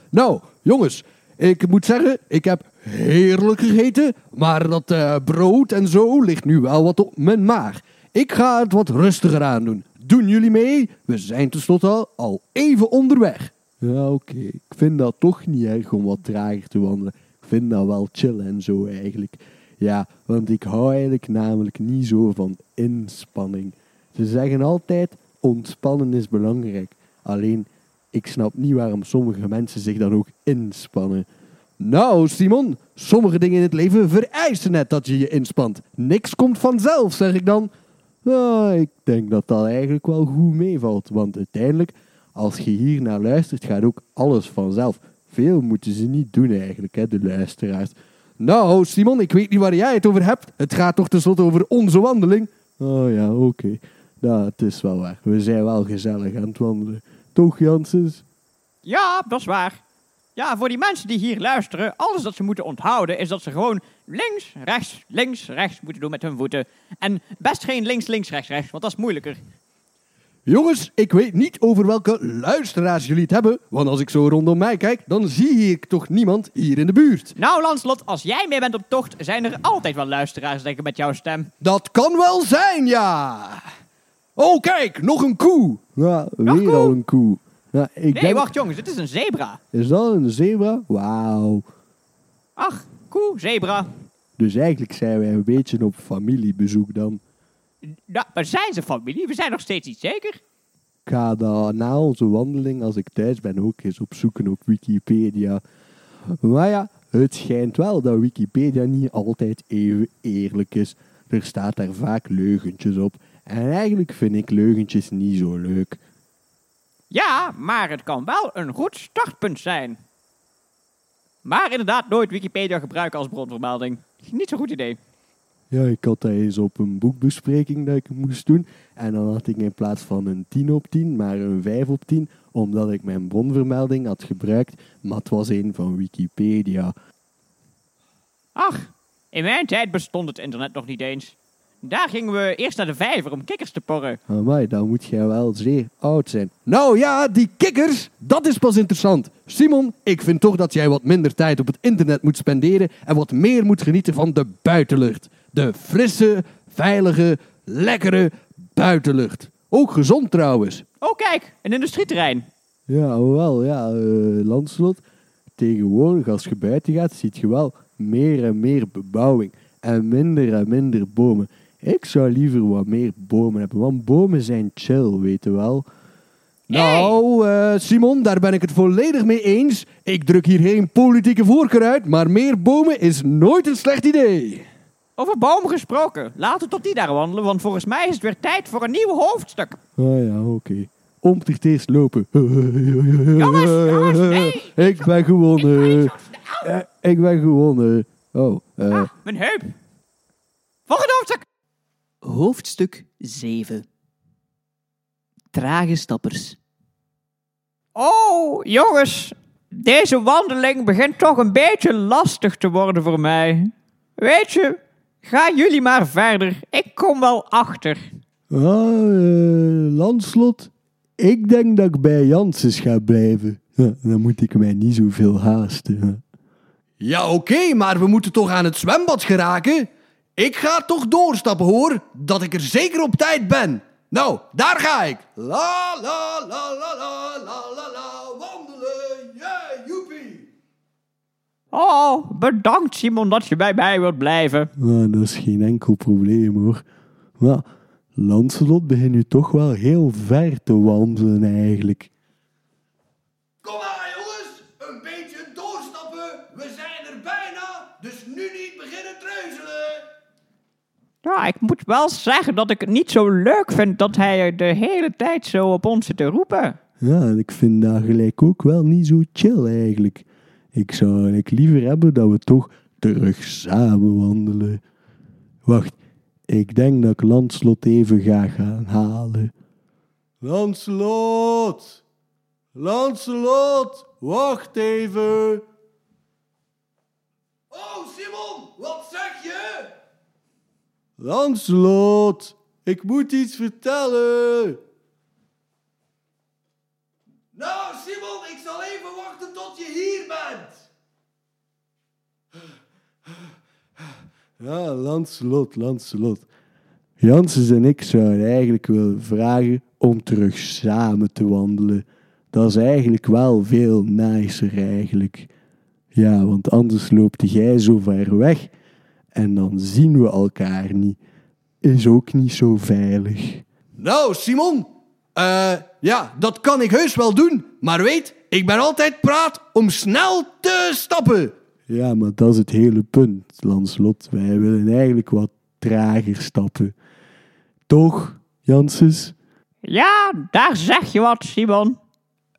Speaker 2: Nou, jongens, ik moet zeggen, ik heb heerlijk gegeten, maar dat eh, brood en zo ligt nu wel wat op mijn maag. Ik ga het wat rustiger aan doen. Doen jullie mee? We zijn tenslotte al, al even onderweg. Ja, oké. Ik vind dat toch niet erg om wat trager te wandelen. Ik vind dat wel chill en zo eigenlijk. Ja, want ik hou eigenlijk namelijk niet zo van inspanning. Ze zeggen altijd, ontspannen is belangrijk. Alleen, ik snap niet waarom sommige mensen zich dan ook inspannen. Nou, Simon, sommige dingen in het leven vereisen net dat je je inspant. Niks komt vanzelf, zeg ik dan. Nou, ik denk dat dat eigenlijk wel goed meevalt, want uiteindelijk, als je hier naar luistert, gaat ook alles vanzelf. Veel moeten ze niet doen eigenlijk, hè, de luisteraars. Nou, Simon, ik weet niet waar jij het over hebt. Het gaat toch tenslotte over onze wandeling? Oh ja, oké. Nou, het is wel waar. We zijn wel gezellig aan het wandelen. Toch, Janssens?
Speaker 1: Ja, dat is waar. Ja, voor die mensen die hier luisteren, alles dat ze moeten onthouden is dat ze gewoon links, rechts, links, rechts moeten doen met hun voeten. En best geen links, links, rechts, rechts, want dat is moeilijker.
Speaker 2: Jongens, ik weet niet over welke luisteraars jullie het hebben, want als ik zo rondom mij kijk, dan zie ik toch niemand hier in de buurt.
Speaker 1: Nou, Lanslot, als jij mee bent op tocht, zijn er altijd wel luisteraars, denk ik, met jouw stem.
Speaker 2: Dat kan wel zijn, ja. Oh, kijk, nog een koe. Ja,
Speaker 1: Nog
Speaker 2: weer
Speaker 1: koe?
Speaker 2: al een koe. Ja, ik
Speaker 1: Nee,
Speaker 2: denk...
Speaker 1: wacht jongens, dit is een zebra.
Speaker 2: Is dat een zebra? Wauw.
Speaker 1: Ach, koe, zebra.
Speaker 2: Dus eigenlijk zijn wij een beetje op familiebezoek dan.
Speaker 1: Nou, maar zijn ze familie? We zijn nog steeds niet zeker.
Speaker 2: Ik ga dan na onze wandeling, als ik thuis ben, ook eens opzoeken op Wikipedia. Maar ja, het schijnt wel dat Wikipedia niet altijd even eerlijk is. Er staat daar vaak leugentjes op. En eigenlijk vind ik leugentjes niet zo leuk.
Speaker 1: Ja, maar het kan wel een goed startpunt zijn. Maar inderdaad nooit Wikipedia gebruiken als bronvermelding. Niet zo'n goed idee.
Speaker 2: Ja, ik had dat eens op een boekbespreking dat ik moest doen. En dan had ik in plaats van een 10 op 10, maar een 5 op 10. Omdat ik mijn bronvermelding had gebruikt. Maar het was een van Wikipedia.
Speaker 1: Ach, in mijn tijd bestond het internet nog niet eens. Daar gingen we eerst naar de vijver om kikkers te porren.
Speaker 2: Amai, dan moet jij wel zeer oud zijn. Nou ja, die kikkers, dat is pas interessant. Simon, ik vind toch dat jij wat minder tijd op het internet moet spenderen en wat meer moet genieten van de buitenlucht. De frisse, veilige, lekkere buitenlucht. Ook gezond trouwens.
Speaker 1: Oh kijk, een industrieterrein.
Speaker 2: Ja, wel, ja, eh Landslot. Tegenwoordig, als je buiten gaat, ziet je wel meer en meer bebouwing. En minder en minder bomen. Ik zou liever wat meer bomen hebben, want bomen zijn chill, weet je wel. Nou, eh, Simon, daar ben ik het volledig mee eens. Ik druk hier geen politieke voorkeur uit, maar meer bomen is nooit een slecht idee.
Speaker 1: Over bomen gesproken. Laten we tot die daar wandelen, want volgens mij is het weer tijd voor een nieuw hoofdstuk.
Speaker 2: Ah ja, oké. Om het eerst lopen. (laughs)
Speaker 1: Jongens, jongens, (laughs) nee.
Speaker 2: Ik ben gewonnen.
Speaker 1: Snel.
Speaker 2: Eh, ik ben gewonnen. Oh, eh.
Speaker 1: Ah, mijn heup. Volgende hoofdstuk.
Speaker 3: Hoofdstuk 7 Trage stappers.
Speaker 1: Oh, jongens. Deze wandeling begint toch een beetje lastig te worden voor mij. Weet je, gaan jullie maar verder. Ik kom wel achter.
Speaker 2: Ah, eh, Landslot. Ik denk dat ik bij Janssens ga blijven. Ja, dan moet ik mij niet zoveel haasten. Ja, oké, maar we moeten toch aan het zwembad geraken? Ik ga toch doorstappen, hoor. Dat ik er zeker op tijd ben. Nou, daar ga ik. La, la, la, la, la, la, la, la, wandelen. Yeah, joepie.
Speaker 1: Oh, bedankt Simon dat je bij mij wilt blijven.
Speaker 2: Nou, dat is geen enkel probleem, hoor. Maar Lancelot begint nu toch wel heel ver te wandelen, eigenlijk. Kom maar, jongens. Een beetje doorstappen. We zijn er bijna. Dus nu niet beginnen treuzelen.
Speaker 1: Ja, ik moet wel zeggen dat ik het niet zo leuk vind dat hij de hele tijd zo op ons zit te roepen.
Speaker 2: Ja, en ik vind dat gelijk ook wel niet zo chill, eigenlijk. Ik zou eigenlijk liever hebben dat we toch terug samen wandelen. Wacht, ik denk dat ik Lancelot even ga gaan halen. Lancelot! Lancelot! Wacht even! Oh, Simon, wat zeg je? Lancelot, ik moet iets vertellen. Ja, Lancelot, Lancelot. Janssens en ik zouden eigenlijk willen vragen om terug samen te wandelen. Dat is eigenlijk wel veel nicer eigenlijk. Ja, want anders loopt jij zo ver weg en dan zien we elkaar niet. Is ook niet zo veilig. Nou, Simon. Eh, ja, dat kan ik heus wel doen. Maar weet, ik ben altijd praat om snel te stappen. Ja, maar dat is het hele punt, Lanslot. Wij willen eigenlijk wat trager stappen. Toch, Janssens?
Speaker 1: Ja, daar zeg je wat, Simon.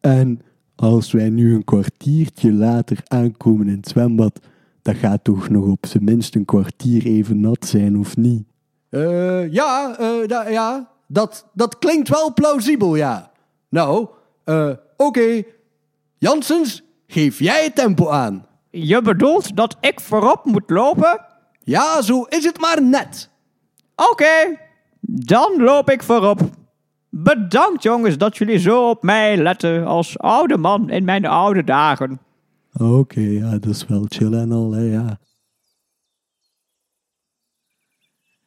Speaker 2: En als wij nu een kwartiertje later aankomen in het zwembad, dat gaat toch nog op zijn minst een kwartier even nat zijn, of niet? Eh, ja, eh, da- ja, dat, dat klinkt wel plausibel, ja. Nou, eh, oké. Janssens, geef jij het tempo aan.
Speaker 1: Je bedoelt dat ik voorop moet lopen?
Speaker 2: Ja, zo is het maar net.
Speaker 1: Oké, dan loop ik voorop. Bedankt jongens dat jullie zo op mij letten als oude man in mijn oude dagen.
Speaker 2: Oké, ja, dat is wel chill en al, hè, ja.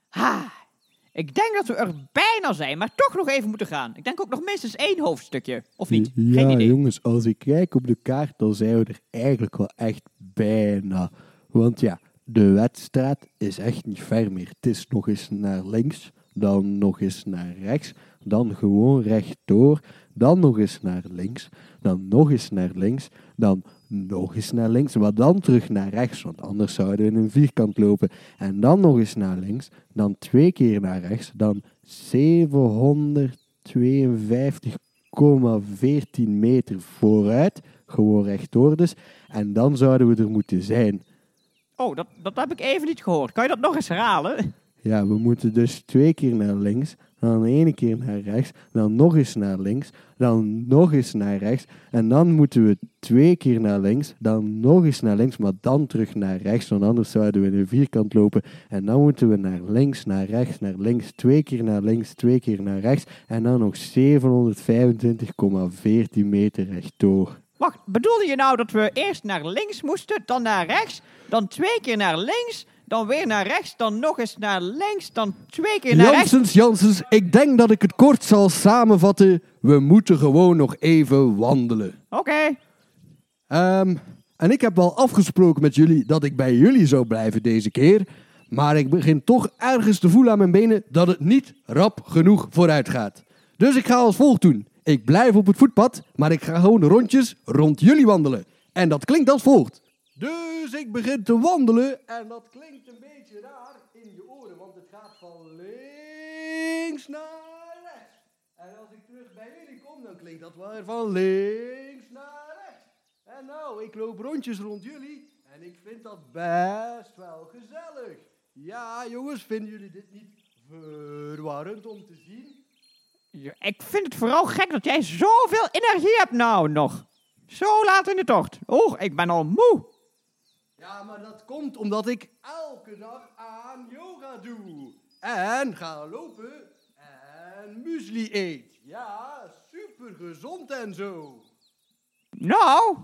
Speaker 1: Ha, ik denk dat we er bijna zijn, maar toch nog even moeten gaan. Ik denk ook nog minstens één hoofdstukje, of niet?
Speaker 2: Ja,
Speaker 1: Geen idee.
Speaker 2: jongens, als ik kijk op de kaart, dan zijn we er eigenlijk wel echt bijna. Want ja, de wedstrijd is echt niet ver meer. Het is nog eens naar links, dan nog eens naar rechts, dan gewoon rechtdoor, dan nog eens naar links, dan nog eens naar links, dan nog eens naar links, maar dan terug naar rechts, want anders zouden we in een vierkant lopen. En dan nog eens naar links, dan twee keer naar rechts, dan 752,14 meter vooruit, gewoon rechtdoor dus. En dan zouden we er moeten zijn.
Speaker 1: Oh, dat, dat heb ik even niet gehoord. Kan je dat nog eens herhalen?
Speaker 2: Ja, we moeten dus twee keer naar links, dan ene keer naar rechts, dan nog eens naar links, dan nog eens naar rechts. En dan moeten we twee keer naar links, dan nog eens naar links, maar dan terug naar rechts, want anders zouden we in een vierkant lopen. En dan moeten we naar links, naar rechts, naar links, twee keer naar links, twee keer naar rechts. En dan nog 725,14 meter rechtdoor.
Speaker 1: Wacht, bedoelde je nou dat we eerst naar links moesten, dan naar rechts, dan twee keer naar links, dan weer naar rechts, dan nog eens naar links, dan twee keer naar rechts?
Speaker 2: Janssens, Janssens, ik denk dat ik het kort zal samenvatten. We moeten gewoon nog even wandelen.
Speaker 1: Oké,
Speaker 2: Ehm, en ik heb wel afgesproken met jullie dat ik bij jullie zou blijven deze keer. Maar ik begin toch ergens te voelen aan mijn benen dat het niet rap genoeg vooruit gaat. Dus ik ga als volgt doen. Ik blijf op het voetpad, maar ik ga gewoon rondjes rond jullie wandelen. En dat klinkt als volgt. Dus ik begin te wandelen en dat klinkt een beetje raar in je oren, want het gaat van links naar rechts. En als ik terug bij jullie kom, dan klinkt dat weer van links naar rechts. En nou, ik loop rondjes rond jullie en ik vind dat best wel gezellig. Ja, jongens, vinden jullie dit niet verwarrend om te zien?
Speaker 1: Ik vind het vooral gek dat jij zoveel energie hebt nou nog. Zo laat in de tocht. Oh, ik ben al moe.
Speaker 2: Ja, maar dat komt omdat ik elke dag aan yoga doe. En ga lopen en muesli eet. Ja, super gezond en zo.
Speaker 1: Nou,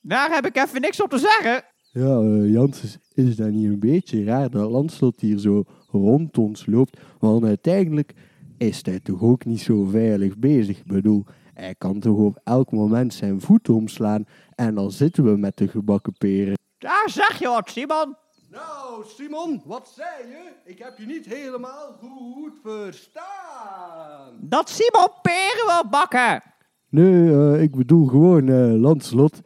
Speaker 1: daar heb ik even niks op te zeggen.
Speaker 2: Ja, uh, Janssens, is dat niet een beetje raar dat Landslot hier zo rond ons loopt? Want uiteindelijk is hij toch ook niet zo veilig bezig. Ik bedoel, hij kan toch op elk moment zijn voet omslaan en dan zitten we met de gebakken peren.
Speaker 1: Daar zeg je wat, Simon.
Speaker 2: Nou, Simon, wat zei je? Ik heb je niet helemaal goed verstaan.
Speaker 1: Dat Simon peren wil bakken.
Speaker 2: Nee, eh, ik bedoel gewoon eh Landslot.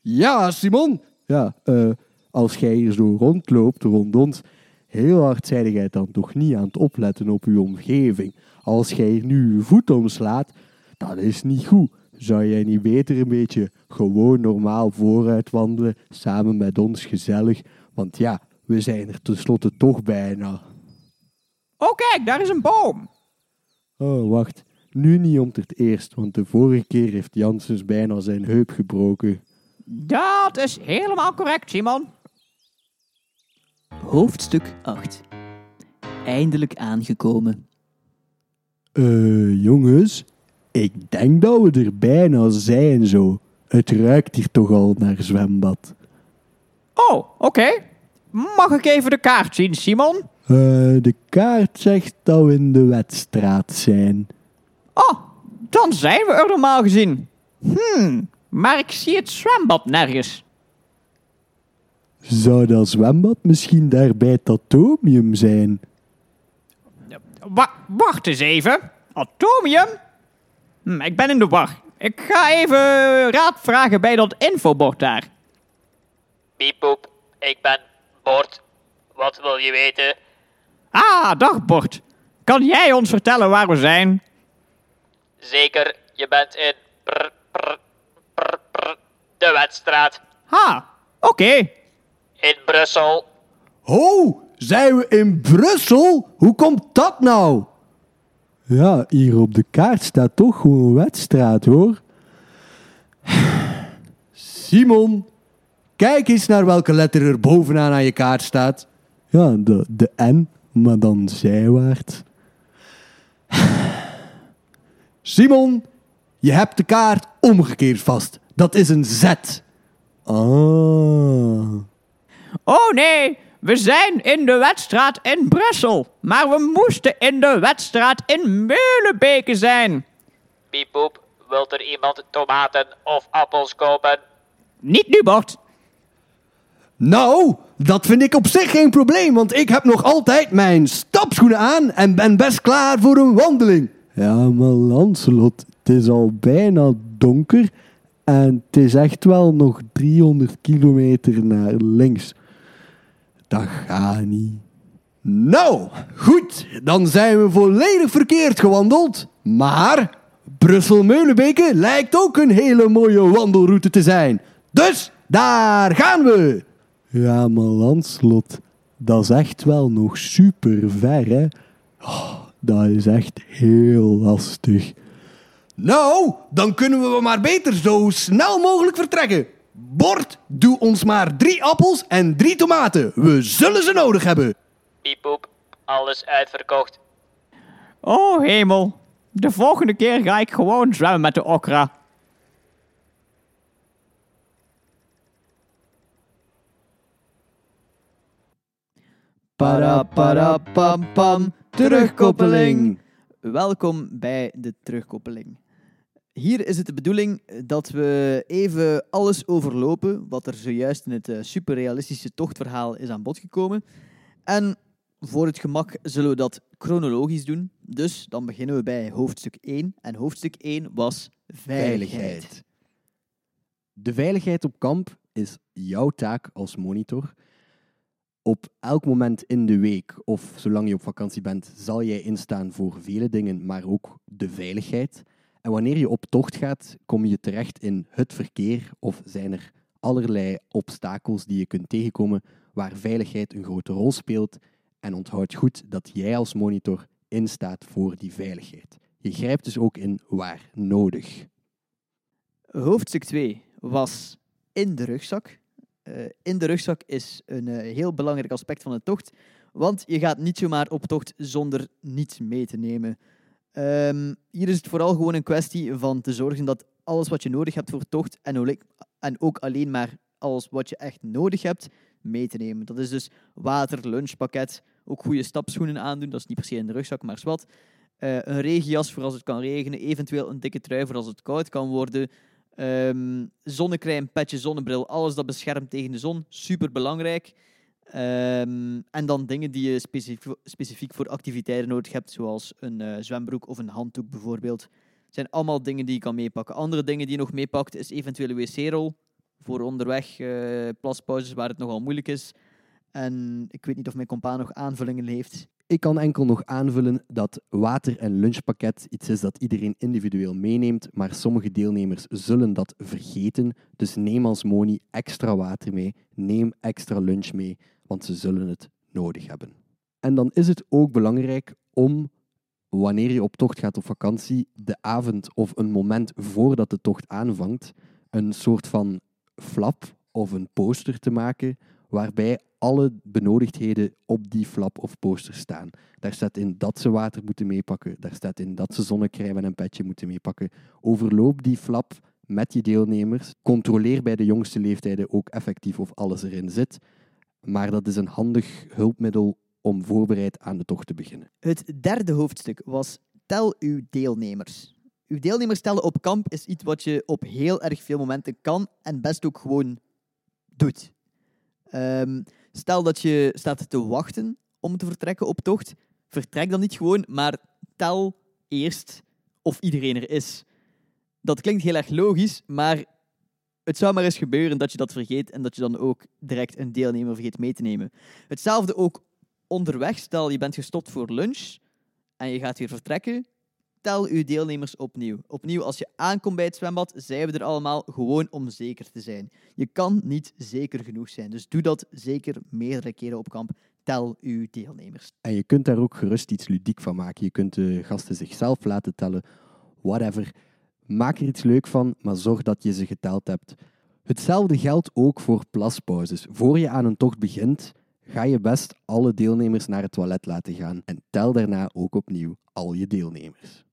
Speaker 2: Ja, Simon. Ja, eh, als jij hier zo rondloopt rond ons, heel hard zei jij dan toch niet aan het opletten op uw omgeving. Als jij hier nu je voet omslaat, dat is niet goed. Zou jij niet beter een beetje gewoon normaal vooruit wandelen, samen met ons gezellig? Want ja, we zijn er tenslotte toch bijna.
Speaker 1: Oh, kijk, daar is een boom.
Speaker 2: Oh, wacht. Nu niet om het eerst, want de vorige keer heeft Janssens bijna zijn heup gebroken.
Speaker 1: Dat is helemaal correct, Simon.
Speaker 3: Hoofdstuk 8. Eindelijk aangekomen.
Speaker 2: Eh, jongens, ik denk dat we er bijna zijn zo. Het ruikt hier toch al naar zwembad.
Speaker 1: Oh, oké. Mag ik even de kaart zien, Simon?
Speaker 2: Eh, de kaart zegt dat we in de wedstraat zijn.
Speaker 1: Oh, dan zijn we er normaal gezien. Hmm, maar ik zie het zwembad nergens.
Speaker 2: Zou dat zwembad misschien daar bij het atomium zijn?
Speaker 1: Wa- wacht eens even. Atomium? Hm, ik ben in de war. Ik ga even raad vragen bij dat infobord daar.
Speaker 4: Pieppoep, ik ben Bord. Wat wil je weten?
Speaker 1: Ah, dag Bord. Kan jij ons vertellen waar we zijn?
Speaker 4: Zeker, je bent in prr, prr, prr, prr, de wedstraat
Speaker 1: Ha, oké.
Speaker 4: in Brussel.
Speaker 2: Oh, zijn we in Brussel? Hoe komt dat nou? Ja, hier op de kaart staat toch gewoon wedstraat hoor. Simon, kijk eens naar welke letter er bovenaan aan je kaart staat. Ja, de, de N, maar dan zijwaarts. Simon, je hebt de kaart omgekeerd vast. Dat is een Z. Ah.
Speaker 1: Oh nee, we zijn in de wedstraat in Brussel. Maar we moesten in de wedstraat in Meulebeke zijn.
Speaker 4: Pieppoep, wilt er iemand tomaten of appels kopen?
Speaker 1: Niet nu, Bart.
Speaker 2: Nou, dat vind ik op zich geen probleem, want ik heb nog altijd mijn stapschoenen aan en ben best klaar voor een wandeling. Ja, maar Lancelot, het is al bijna donker en het is echt wel nog 300 kilometer naar links. Dat gaat niet. Nou, goed, dan zijn we volledig verkeerd gewandeld, maar Brussel-Meulenbeke lijkt ook een hele mooie wandelroute te zijn. Dus daar gaan we! Ja, maar Lanslot, dat is echt wel nog super ver, hè? Oh, dat is echt heel lastig. Nou, dan kunnen we maar beter zo snel mogelijk vertrekken. Bord, doe ons maar drie appels en drie tomaten. We zullen ze nodig hebben.
Speaker 4: Pieppoep, alles uitverkocht.
Speaker 1: Oh hemel, de volgende keer ga ik gewoon zwemmen met de okra.
Speaker 3: Para para pam pam. Terugkoppeling. Welkom bij de terugkoppeling. Hier is het de bedoeling dat we even alles overlopen wat er zojuist in het eh, superrealistische tochtverhaal is aan bod gekomen. En voor het gemak zullen we dat chronologisch doen. Dus dan beginnen we bij hoofdstuk 1. En hoofdstuk 1 was veiligheid.
Speaker 2: De veiligheid op kamp is jouw taak als monitor. Op elk moment in de week of zolang je op vakantie bent, zal jij instaan voor vele dingen, maar ook de veiligheid. En wanneer je op tocht gaat, kom je terecht in het verkeer of zijn er allerlei obstakels die je kunt tegenkomen waar veiligheid een grote rol speelt. En onthoud goed dat jij als monitor instaat voor die veiligheid. Je grijpt dus ook in waar nodig.
Speaker 3: Hoofdstuk 2 was in de rugzak. Eh, in de rugzak is een eh, heel belangrijk aspect van de tocht, want je gaat niet zomaar op tocht zonder niets mee te nemen. Ehm, hier is het vooral gewoon een kwestie van te zorgen dat alles wat je nodig hebt voor tocht en en ook alleen maar alles wat je echt nodig hebt mee te nemen. Dat is dus water, lunchpakket, ook goede stapschoenen aandoen, dat is niet per se in de rugzak, maar zwart. Eh, een regenjas voor als het kan regenen, eventueel een dikke trui voor als het koud kan worden. Ehm zonnecrème, petje, zonnebril, alles dat beschermt tegen de zon, super belangrijk. Ehm, en dan dingen die je specifiek, voor activiteiten nodig hebt, zoals een eh, zwembroek of een handdoek bijvoorbeeld. Zijn allemaal dingen die je kan meepakken. Andere dingen die je nog meepakt is eventueel een wc-rol voor onderweg, eh, plaspauzes waar het nogal moeilijk is. En ik weet niet of mijn compa nog aanvullingen heeft.
Speaker 2: Ik kan enkel nog aanvullen dat water- en lunchpakket iets is dat iedereen individueel meeneemt, maar sommige deelnemers zullen dat vergeten. Dus neem als moni extra water mee, neem extra lunch mee, want ze zullen het nodig hebben. En dan is het ook belangrijk om, wanneer je op tocht gaat op vakantie, de avond of een moment voordat de tocht aanvangt, een soort van flap of een poster te maken waarbij alle benodigdheden op die flap of poster staan. Daar staat in dat ze water moeten meepakken, daar staat in dat ze zonnecrème en een petje moeten meepakken. Overloop die flap met je deelnemers. Controleer bij de jongste leeftijden ook effectief of alles erin zit. Maar dat is een handig hulpmiddel om voorbereid aan de tocht te beginnen.
Speaker 3: Het derde hoofdstuk was tel uw deelnemers. Uw deelnemers tellen op kamp is iets wat je op heel erg veel momenten kan en best ook gewoon doet. Ehm, stel dat je staat te wachten om te vertrekken op tocht, vertrek dan niet gewoon, maar tel eerst of iedereen er is. Dat klinkt heel erg logisch, maar het zou maar eens gebeuren dat je dat vergeet en dat je dan ook direct een deelnemer vergeet mee te nemen. Hetzelfde ook onderweg. Stel je bent gestopt voor lunch en je gaat weer vertrekken. Tel uw deelnemers opnieuw. Opnieuw, als je aankomt bij het zwembad, zijn we er allemaal gewoon om zeker te zijn. Je kan niet zeker genoeg zijn. Dus doe dat zeker meerdere keren op kamp. Tel uw deelnemers.
Speaker 2: En je kunt daar ook gerust iets ludiek van maken. Je kunt de gasten zichzelf laten tellen, whatever. Maak er iets leuk van, maar zorg dat je ze geteld hebt. Hetzelfde geldt ook voor plaspauzes. Voor je aan een tocht begint, ga je best alle deelnemers naar het toilet laten gaan en tel daarna ook opnieuw al je deelnemers.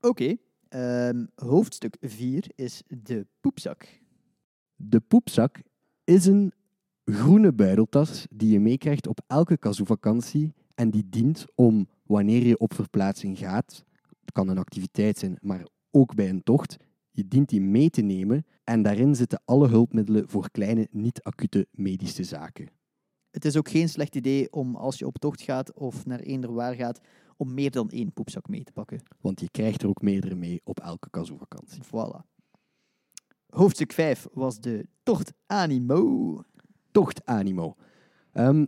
Speaker 3: Oké. ehm, hoofdstuk 4 is de poepzak.
Speaker 2: De poepzak is een groene buideltas die je meekrijgt op elke kazoo-vakantie en die dient om wanneer je op verplaatsing gaat, het kan een activiteit zijn, maar ook bij een tocht, je dient die mee te nemen en daarin zitten alle hulpmiddelen voor kleine, niet-acute medische zaken.
Speaker 3: Het is ook geen slecht idee om als je op tocht gaat of naar eender waar gaat, om meer dan één poepzak mee te pakken.
Speaker 2: Want je krijgt er ook meerdere mee op elke kazoo-vakantie.
Speaker 3: Voilà. Hoofdstuk 5 was de tocht Animo.
Speaker 2: Tochtanimo. Ehm,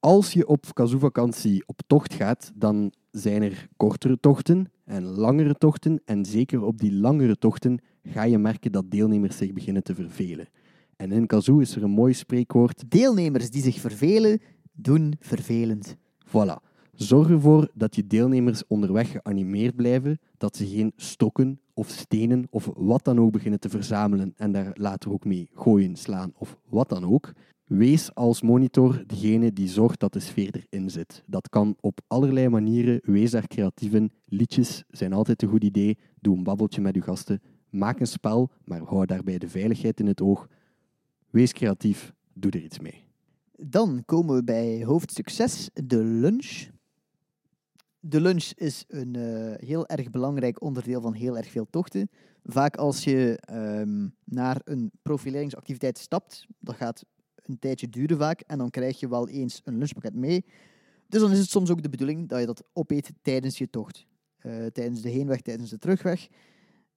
Speaker 2: als je op kazoo-vakantie op tocht gaat, dan zijn er kortere tochten en langere tochten. En zeker op die langere tochten ga je merken dat deelnemers zich beginnen te vervelen. En in kazoo is er een mooi spreekwoord.
Speaker 3: Deelnemers die zich vervelen, doen vervelend.
Speaker 2: Voilà. Zorg ervoor dat je deelnemers onderweg geanimeerd blijven, dat ze geen stokken of stenen of wat dan ook beginnen te verzamelen en daar later ook mee gooien, slaan of wat dan ook. Wees als monitor degene die zorgt dat de sfeer erin zit. Dat kan op allerlei manieren. Wees daar creatief in. Liedjes zijn altijd een goed idee. Doe een babbeltje met uw gasten. Maak een spel, maar hou daarbij de veiligheid in het oog. Wees creatief. Doe er iets mee.
Speaker 3: Dan komen we bij hoofdstuk 6, de lunch. De lunch is een eh, heel erg belangrijk onderdeel van heel erg veel tochten. Vaak als je ehm, naar een profileringsactiviteit stapt, dat gaat een tijdje duren vaak, en dan krijg je wel eens een lunchpakket mee. Dus dan is het soms ook de bedoeling dat je dat opeet tijdens je tocht. Eh, tijdens de heenweg, tijdens de terugweg.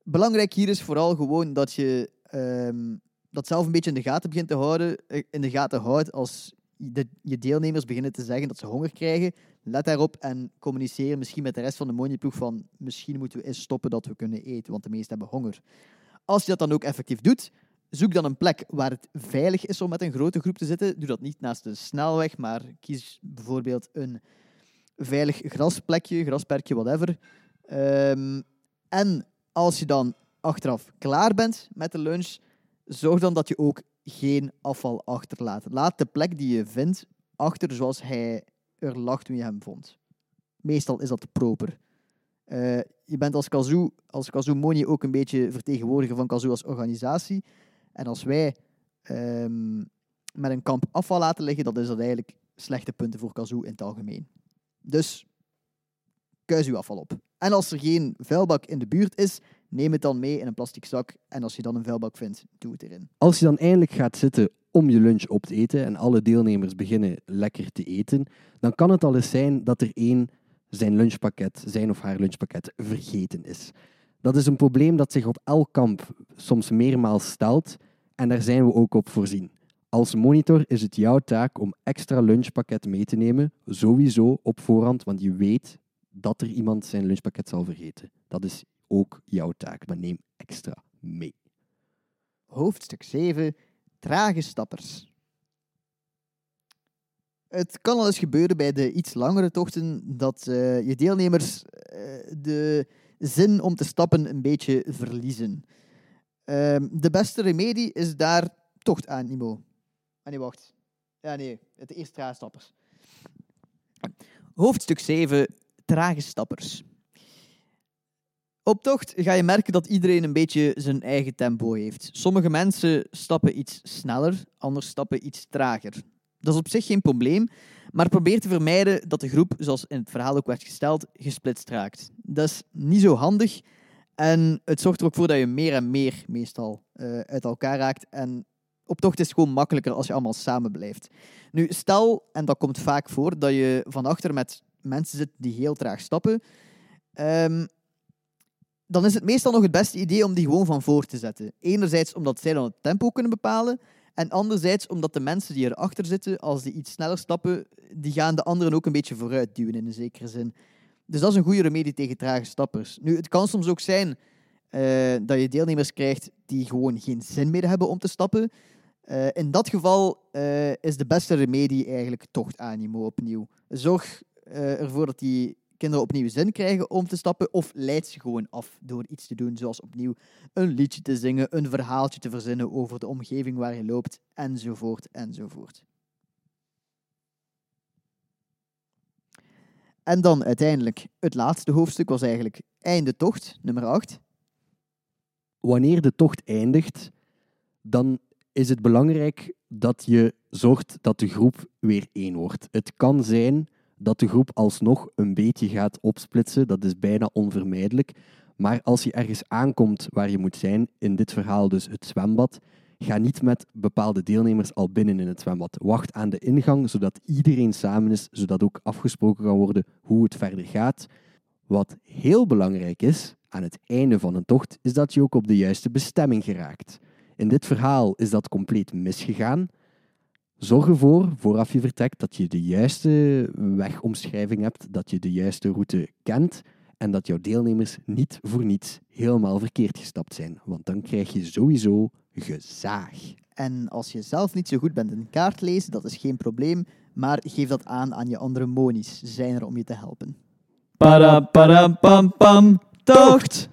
Speaker 3: Belangrijk hier is vooral gewoon dat je ehm, dat zelf een beetje in de gaten begint te houden. eh, In de gaten houdt als de, je deelnemers beginnen te zeggen dat ze honger krijgen. Let daarop en communiceer misschien met de rest van de moneyploeg van misschien moeten we eens stoppen dat we kunnen eten, want de meesten hebben honger. Als je dat dan ook effectief doet, zoek dan een plek waar het veilig is om met een grote groep te zitten. Doe dat niet naast de snelweg, maar kies bijvoorbeeld een veilig grasplekje, grasperkje, whatever. Ehm, en als je dan achteraf klaar bent met de lunch, zorg dan dat je ook geen afval achterlaat. Laat de plek die je vindt achter zoals hij er lag toen je hem vond. Meestal is dat proper. Eh, je bent als Kazoo, als Kazoo Moni ook een beetje vertegenwoordiger van Kazoo als organisatie. En als wij ehm, met een kamp afval laten liggen, dan is dat eigenlijk slechte punten voor Kazoo in het algemeen. Dus kuis uw afval op. En als er geen vuilbak in de buurt is, neem het dan mee in een plastic zak. En als je dan een vuilbak vindt, doe het erin.
Speaker 2: Als je dan eindelijk gaat zitten om je lunch op te eten en alle deelnemers beginnen lekker te eten, dan kan het al eens zijn dat er één zijn lunchpakket, zijn of haar lunchpakket, vergeten is. Dat is een probleem dat zich op elk kamp soms meermaals stelt en daar zijn we ook op voorzien. Als monitor is het jouw taak om extra lunchpakket mee te nemen, sowieso op voorhand, want je weet dat er iemand zijn lunchpakket zal vergeten. Dat is ook jouw taak, maar neem extra mee.
Speaker 3: Hoofdstuk 7. Trage stappers. Het kan al eens gebeuren bij de iets langere tochten dat eh, je deelnemers eh, de zin om te stappen een beetje verliezen. Ehm, de beste remedie is daar tochtanimo. Ah nee, wacht. Ja, nee, het eerst trage stappers. Hoofdstuk 7. Trage stappers. Op tocht ga je merken dat iedereen een beetje zijn eigen tempo heeft. Sommige mensen stappen iets sneller, anderen stappen iets trager. Dat is op zich geen probleem, maar probeer te vermijden dat de groep, zoals in het verhaal ook werd gesteld, gesplitst raakt. Dat is niet zo handig en het zorgt er ook voor dat je meer en meer meestal eh, uit elkaar raakt. En op tocht is gewoon makkelijker als je allemaal samen blijft. Nu, stel, en dat komt vaak voor, dat je van achter met mensen zit die heel traag stappen. Ehm, dan is het meestal nog het beste idee om die gewoon van voor te zetten. Enerzijds omdat zij dan het tempo kunnen bepalen, en anderzijds omdat de mensen die erachter zitten, als die iets sneller stappen, die gaan de anderen ook een beetje vooruit duwen in een zekere zin. Dus dat is een goede remedie tegen trage stappers. Nu, het kan soms ook zijn eh, dat je deelnemers krijgt die gewoon geen zin meer hebben om te stappen. Eh, in dat geval eh, is de beste remedie eigenlijk tochtanimo opnieuw. Zorg ervoor dat die kinderen opnieuw zin krijgen om te stappen, of leidt ze gewoon af door iets te doen, zoals opnieuw een liedje te zingen, een verhaaltje te verzinnen over de omgeving waar je loopt, enzovoort, enzovoort. En dan uiteindelijk, het laatste hoofdstuk was eigenlijk einde tocht, nummer 8.
Speaker 2: Wanneer de tocht eindigt, dan is het belangrijk dat je zorgt dat de groep weer één wordt. Het kan zijn dat de groep alsnog een beetje gaat opsplitsen, dat is bijna onvermijdelijk. Maar als je ergens aankomt waar je moet zijn, in dit verhaal dus het zwembad, ga niet met bepaalde deelnemers al binnen in het zwembad. Wacht aan de ingang, zodat iedereen samen is, zodat ook afgesproken kan worden hoe het verder gaat. Wat heel belangrijk is aan het einde van een tocht, is dat je ook op de juiste bestemming geraakt. In dit verhaal is dat compleet misgegaan. Zorg ervoor, vooraf je vertrekt, dat je de juiste wegomschrijving hebt, dat je de juiste route kent en dat jouw deelnemers niet voor niets helemaal verkeerd gestapt zijn. Want dan krijg je sowieso gezaag.
Speaker 3: En als je zelf niet zo goed bent in kaart lezen, dat is geen probleem, maar geef dat aan aan je andere monies. Ze zijn er om je te helpen.
Speaker 1: Para, para, pam, pam. Tocht!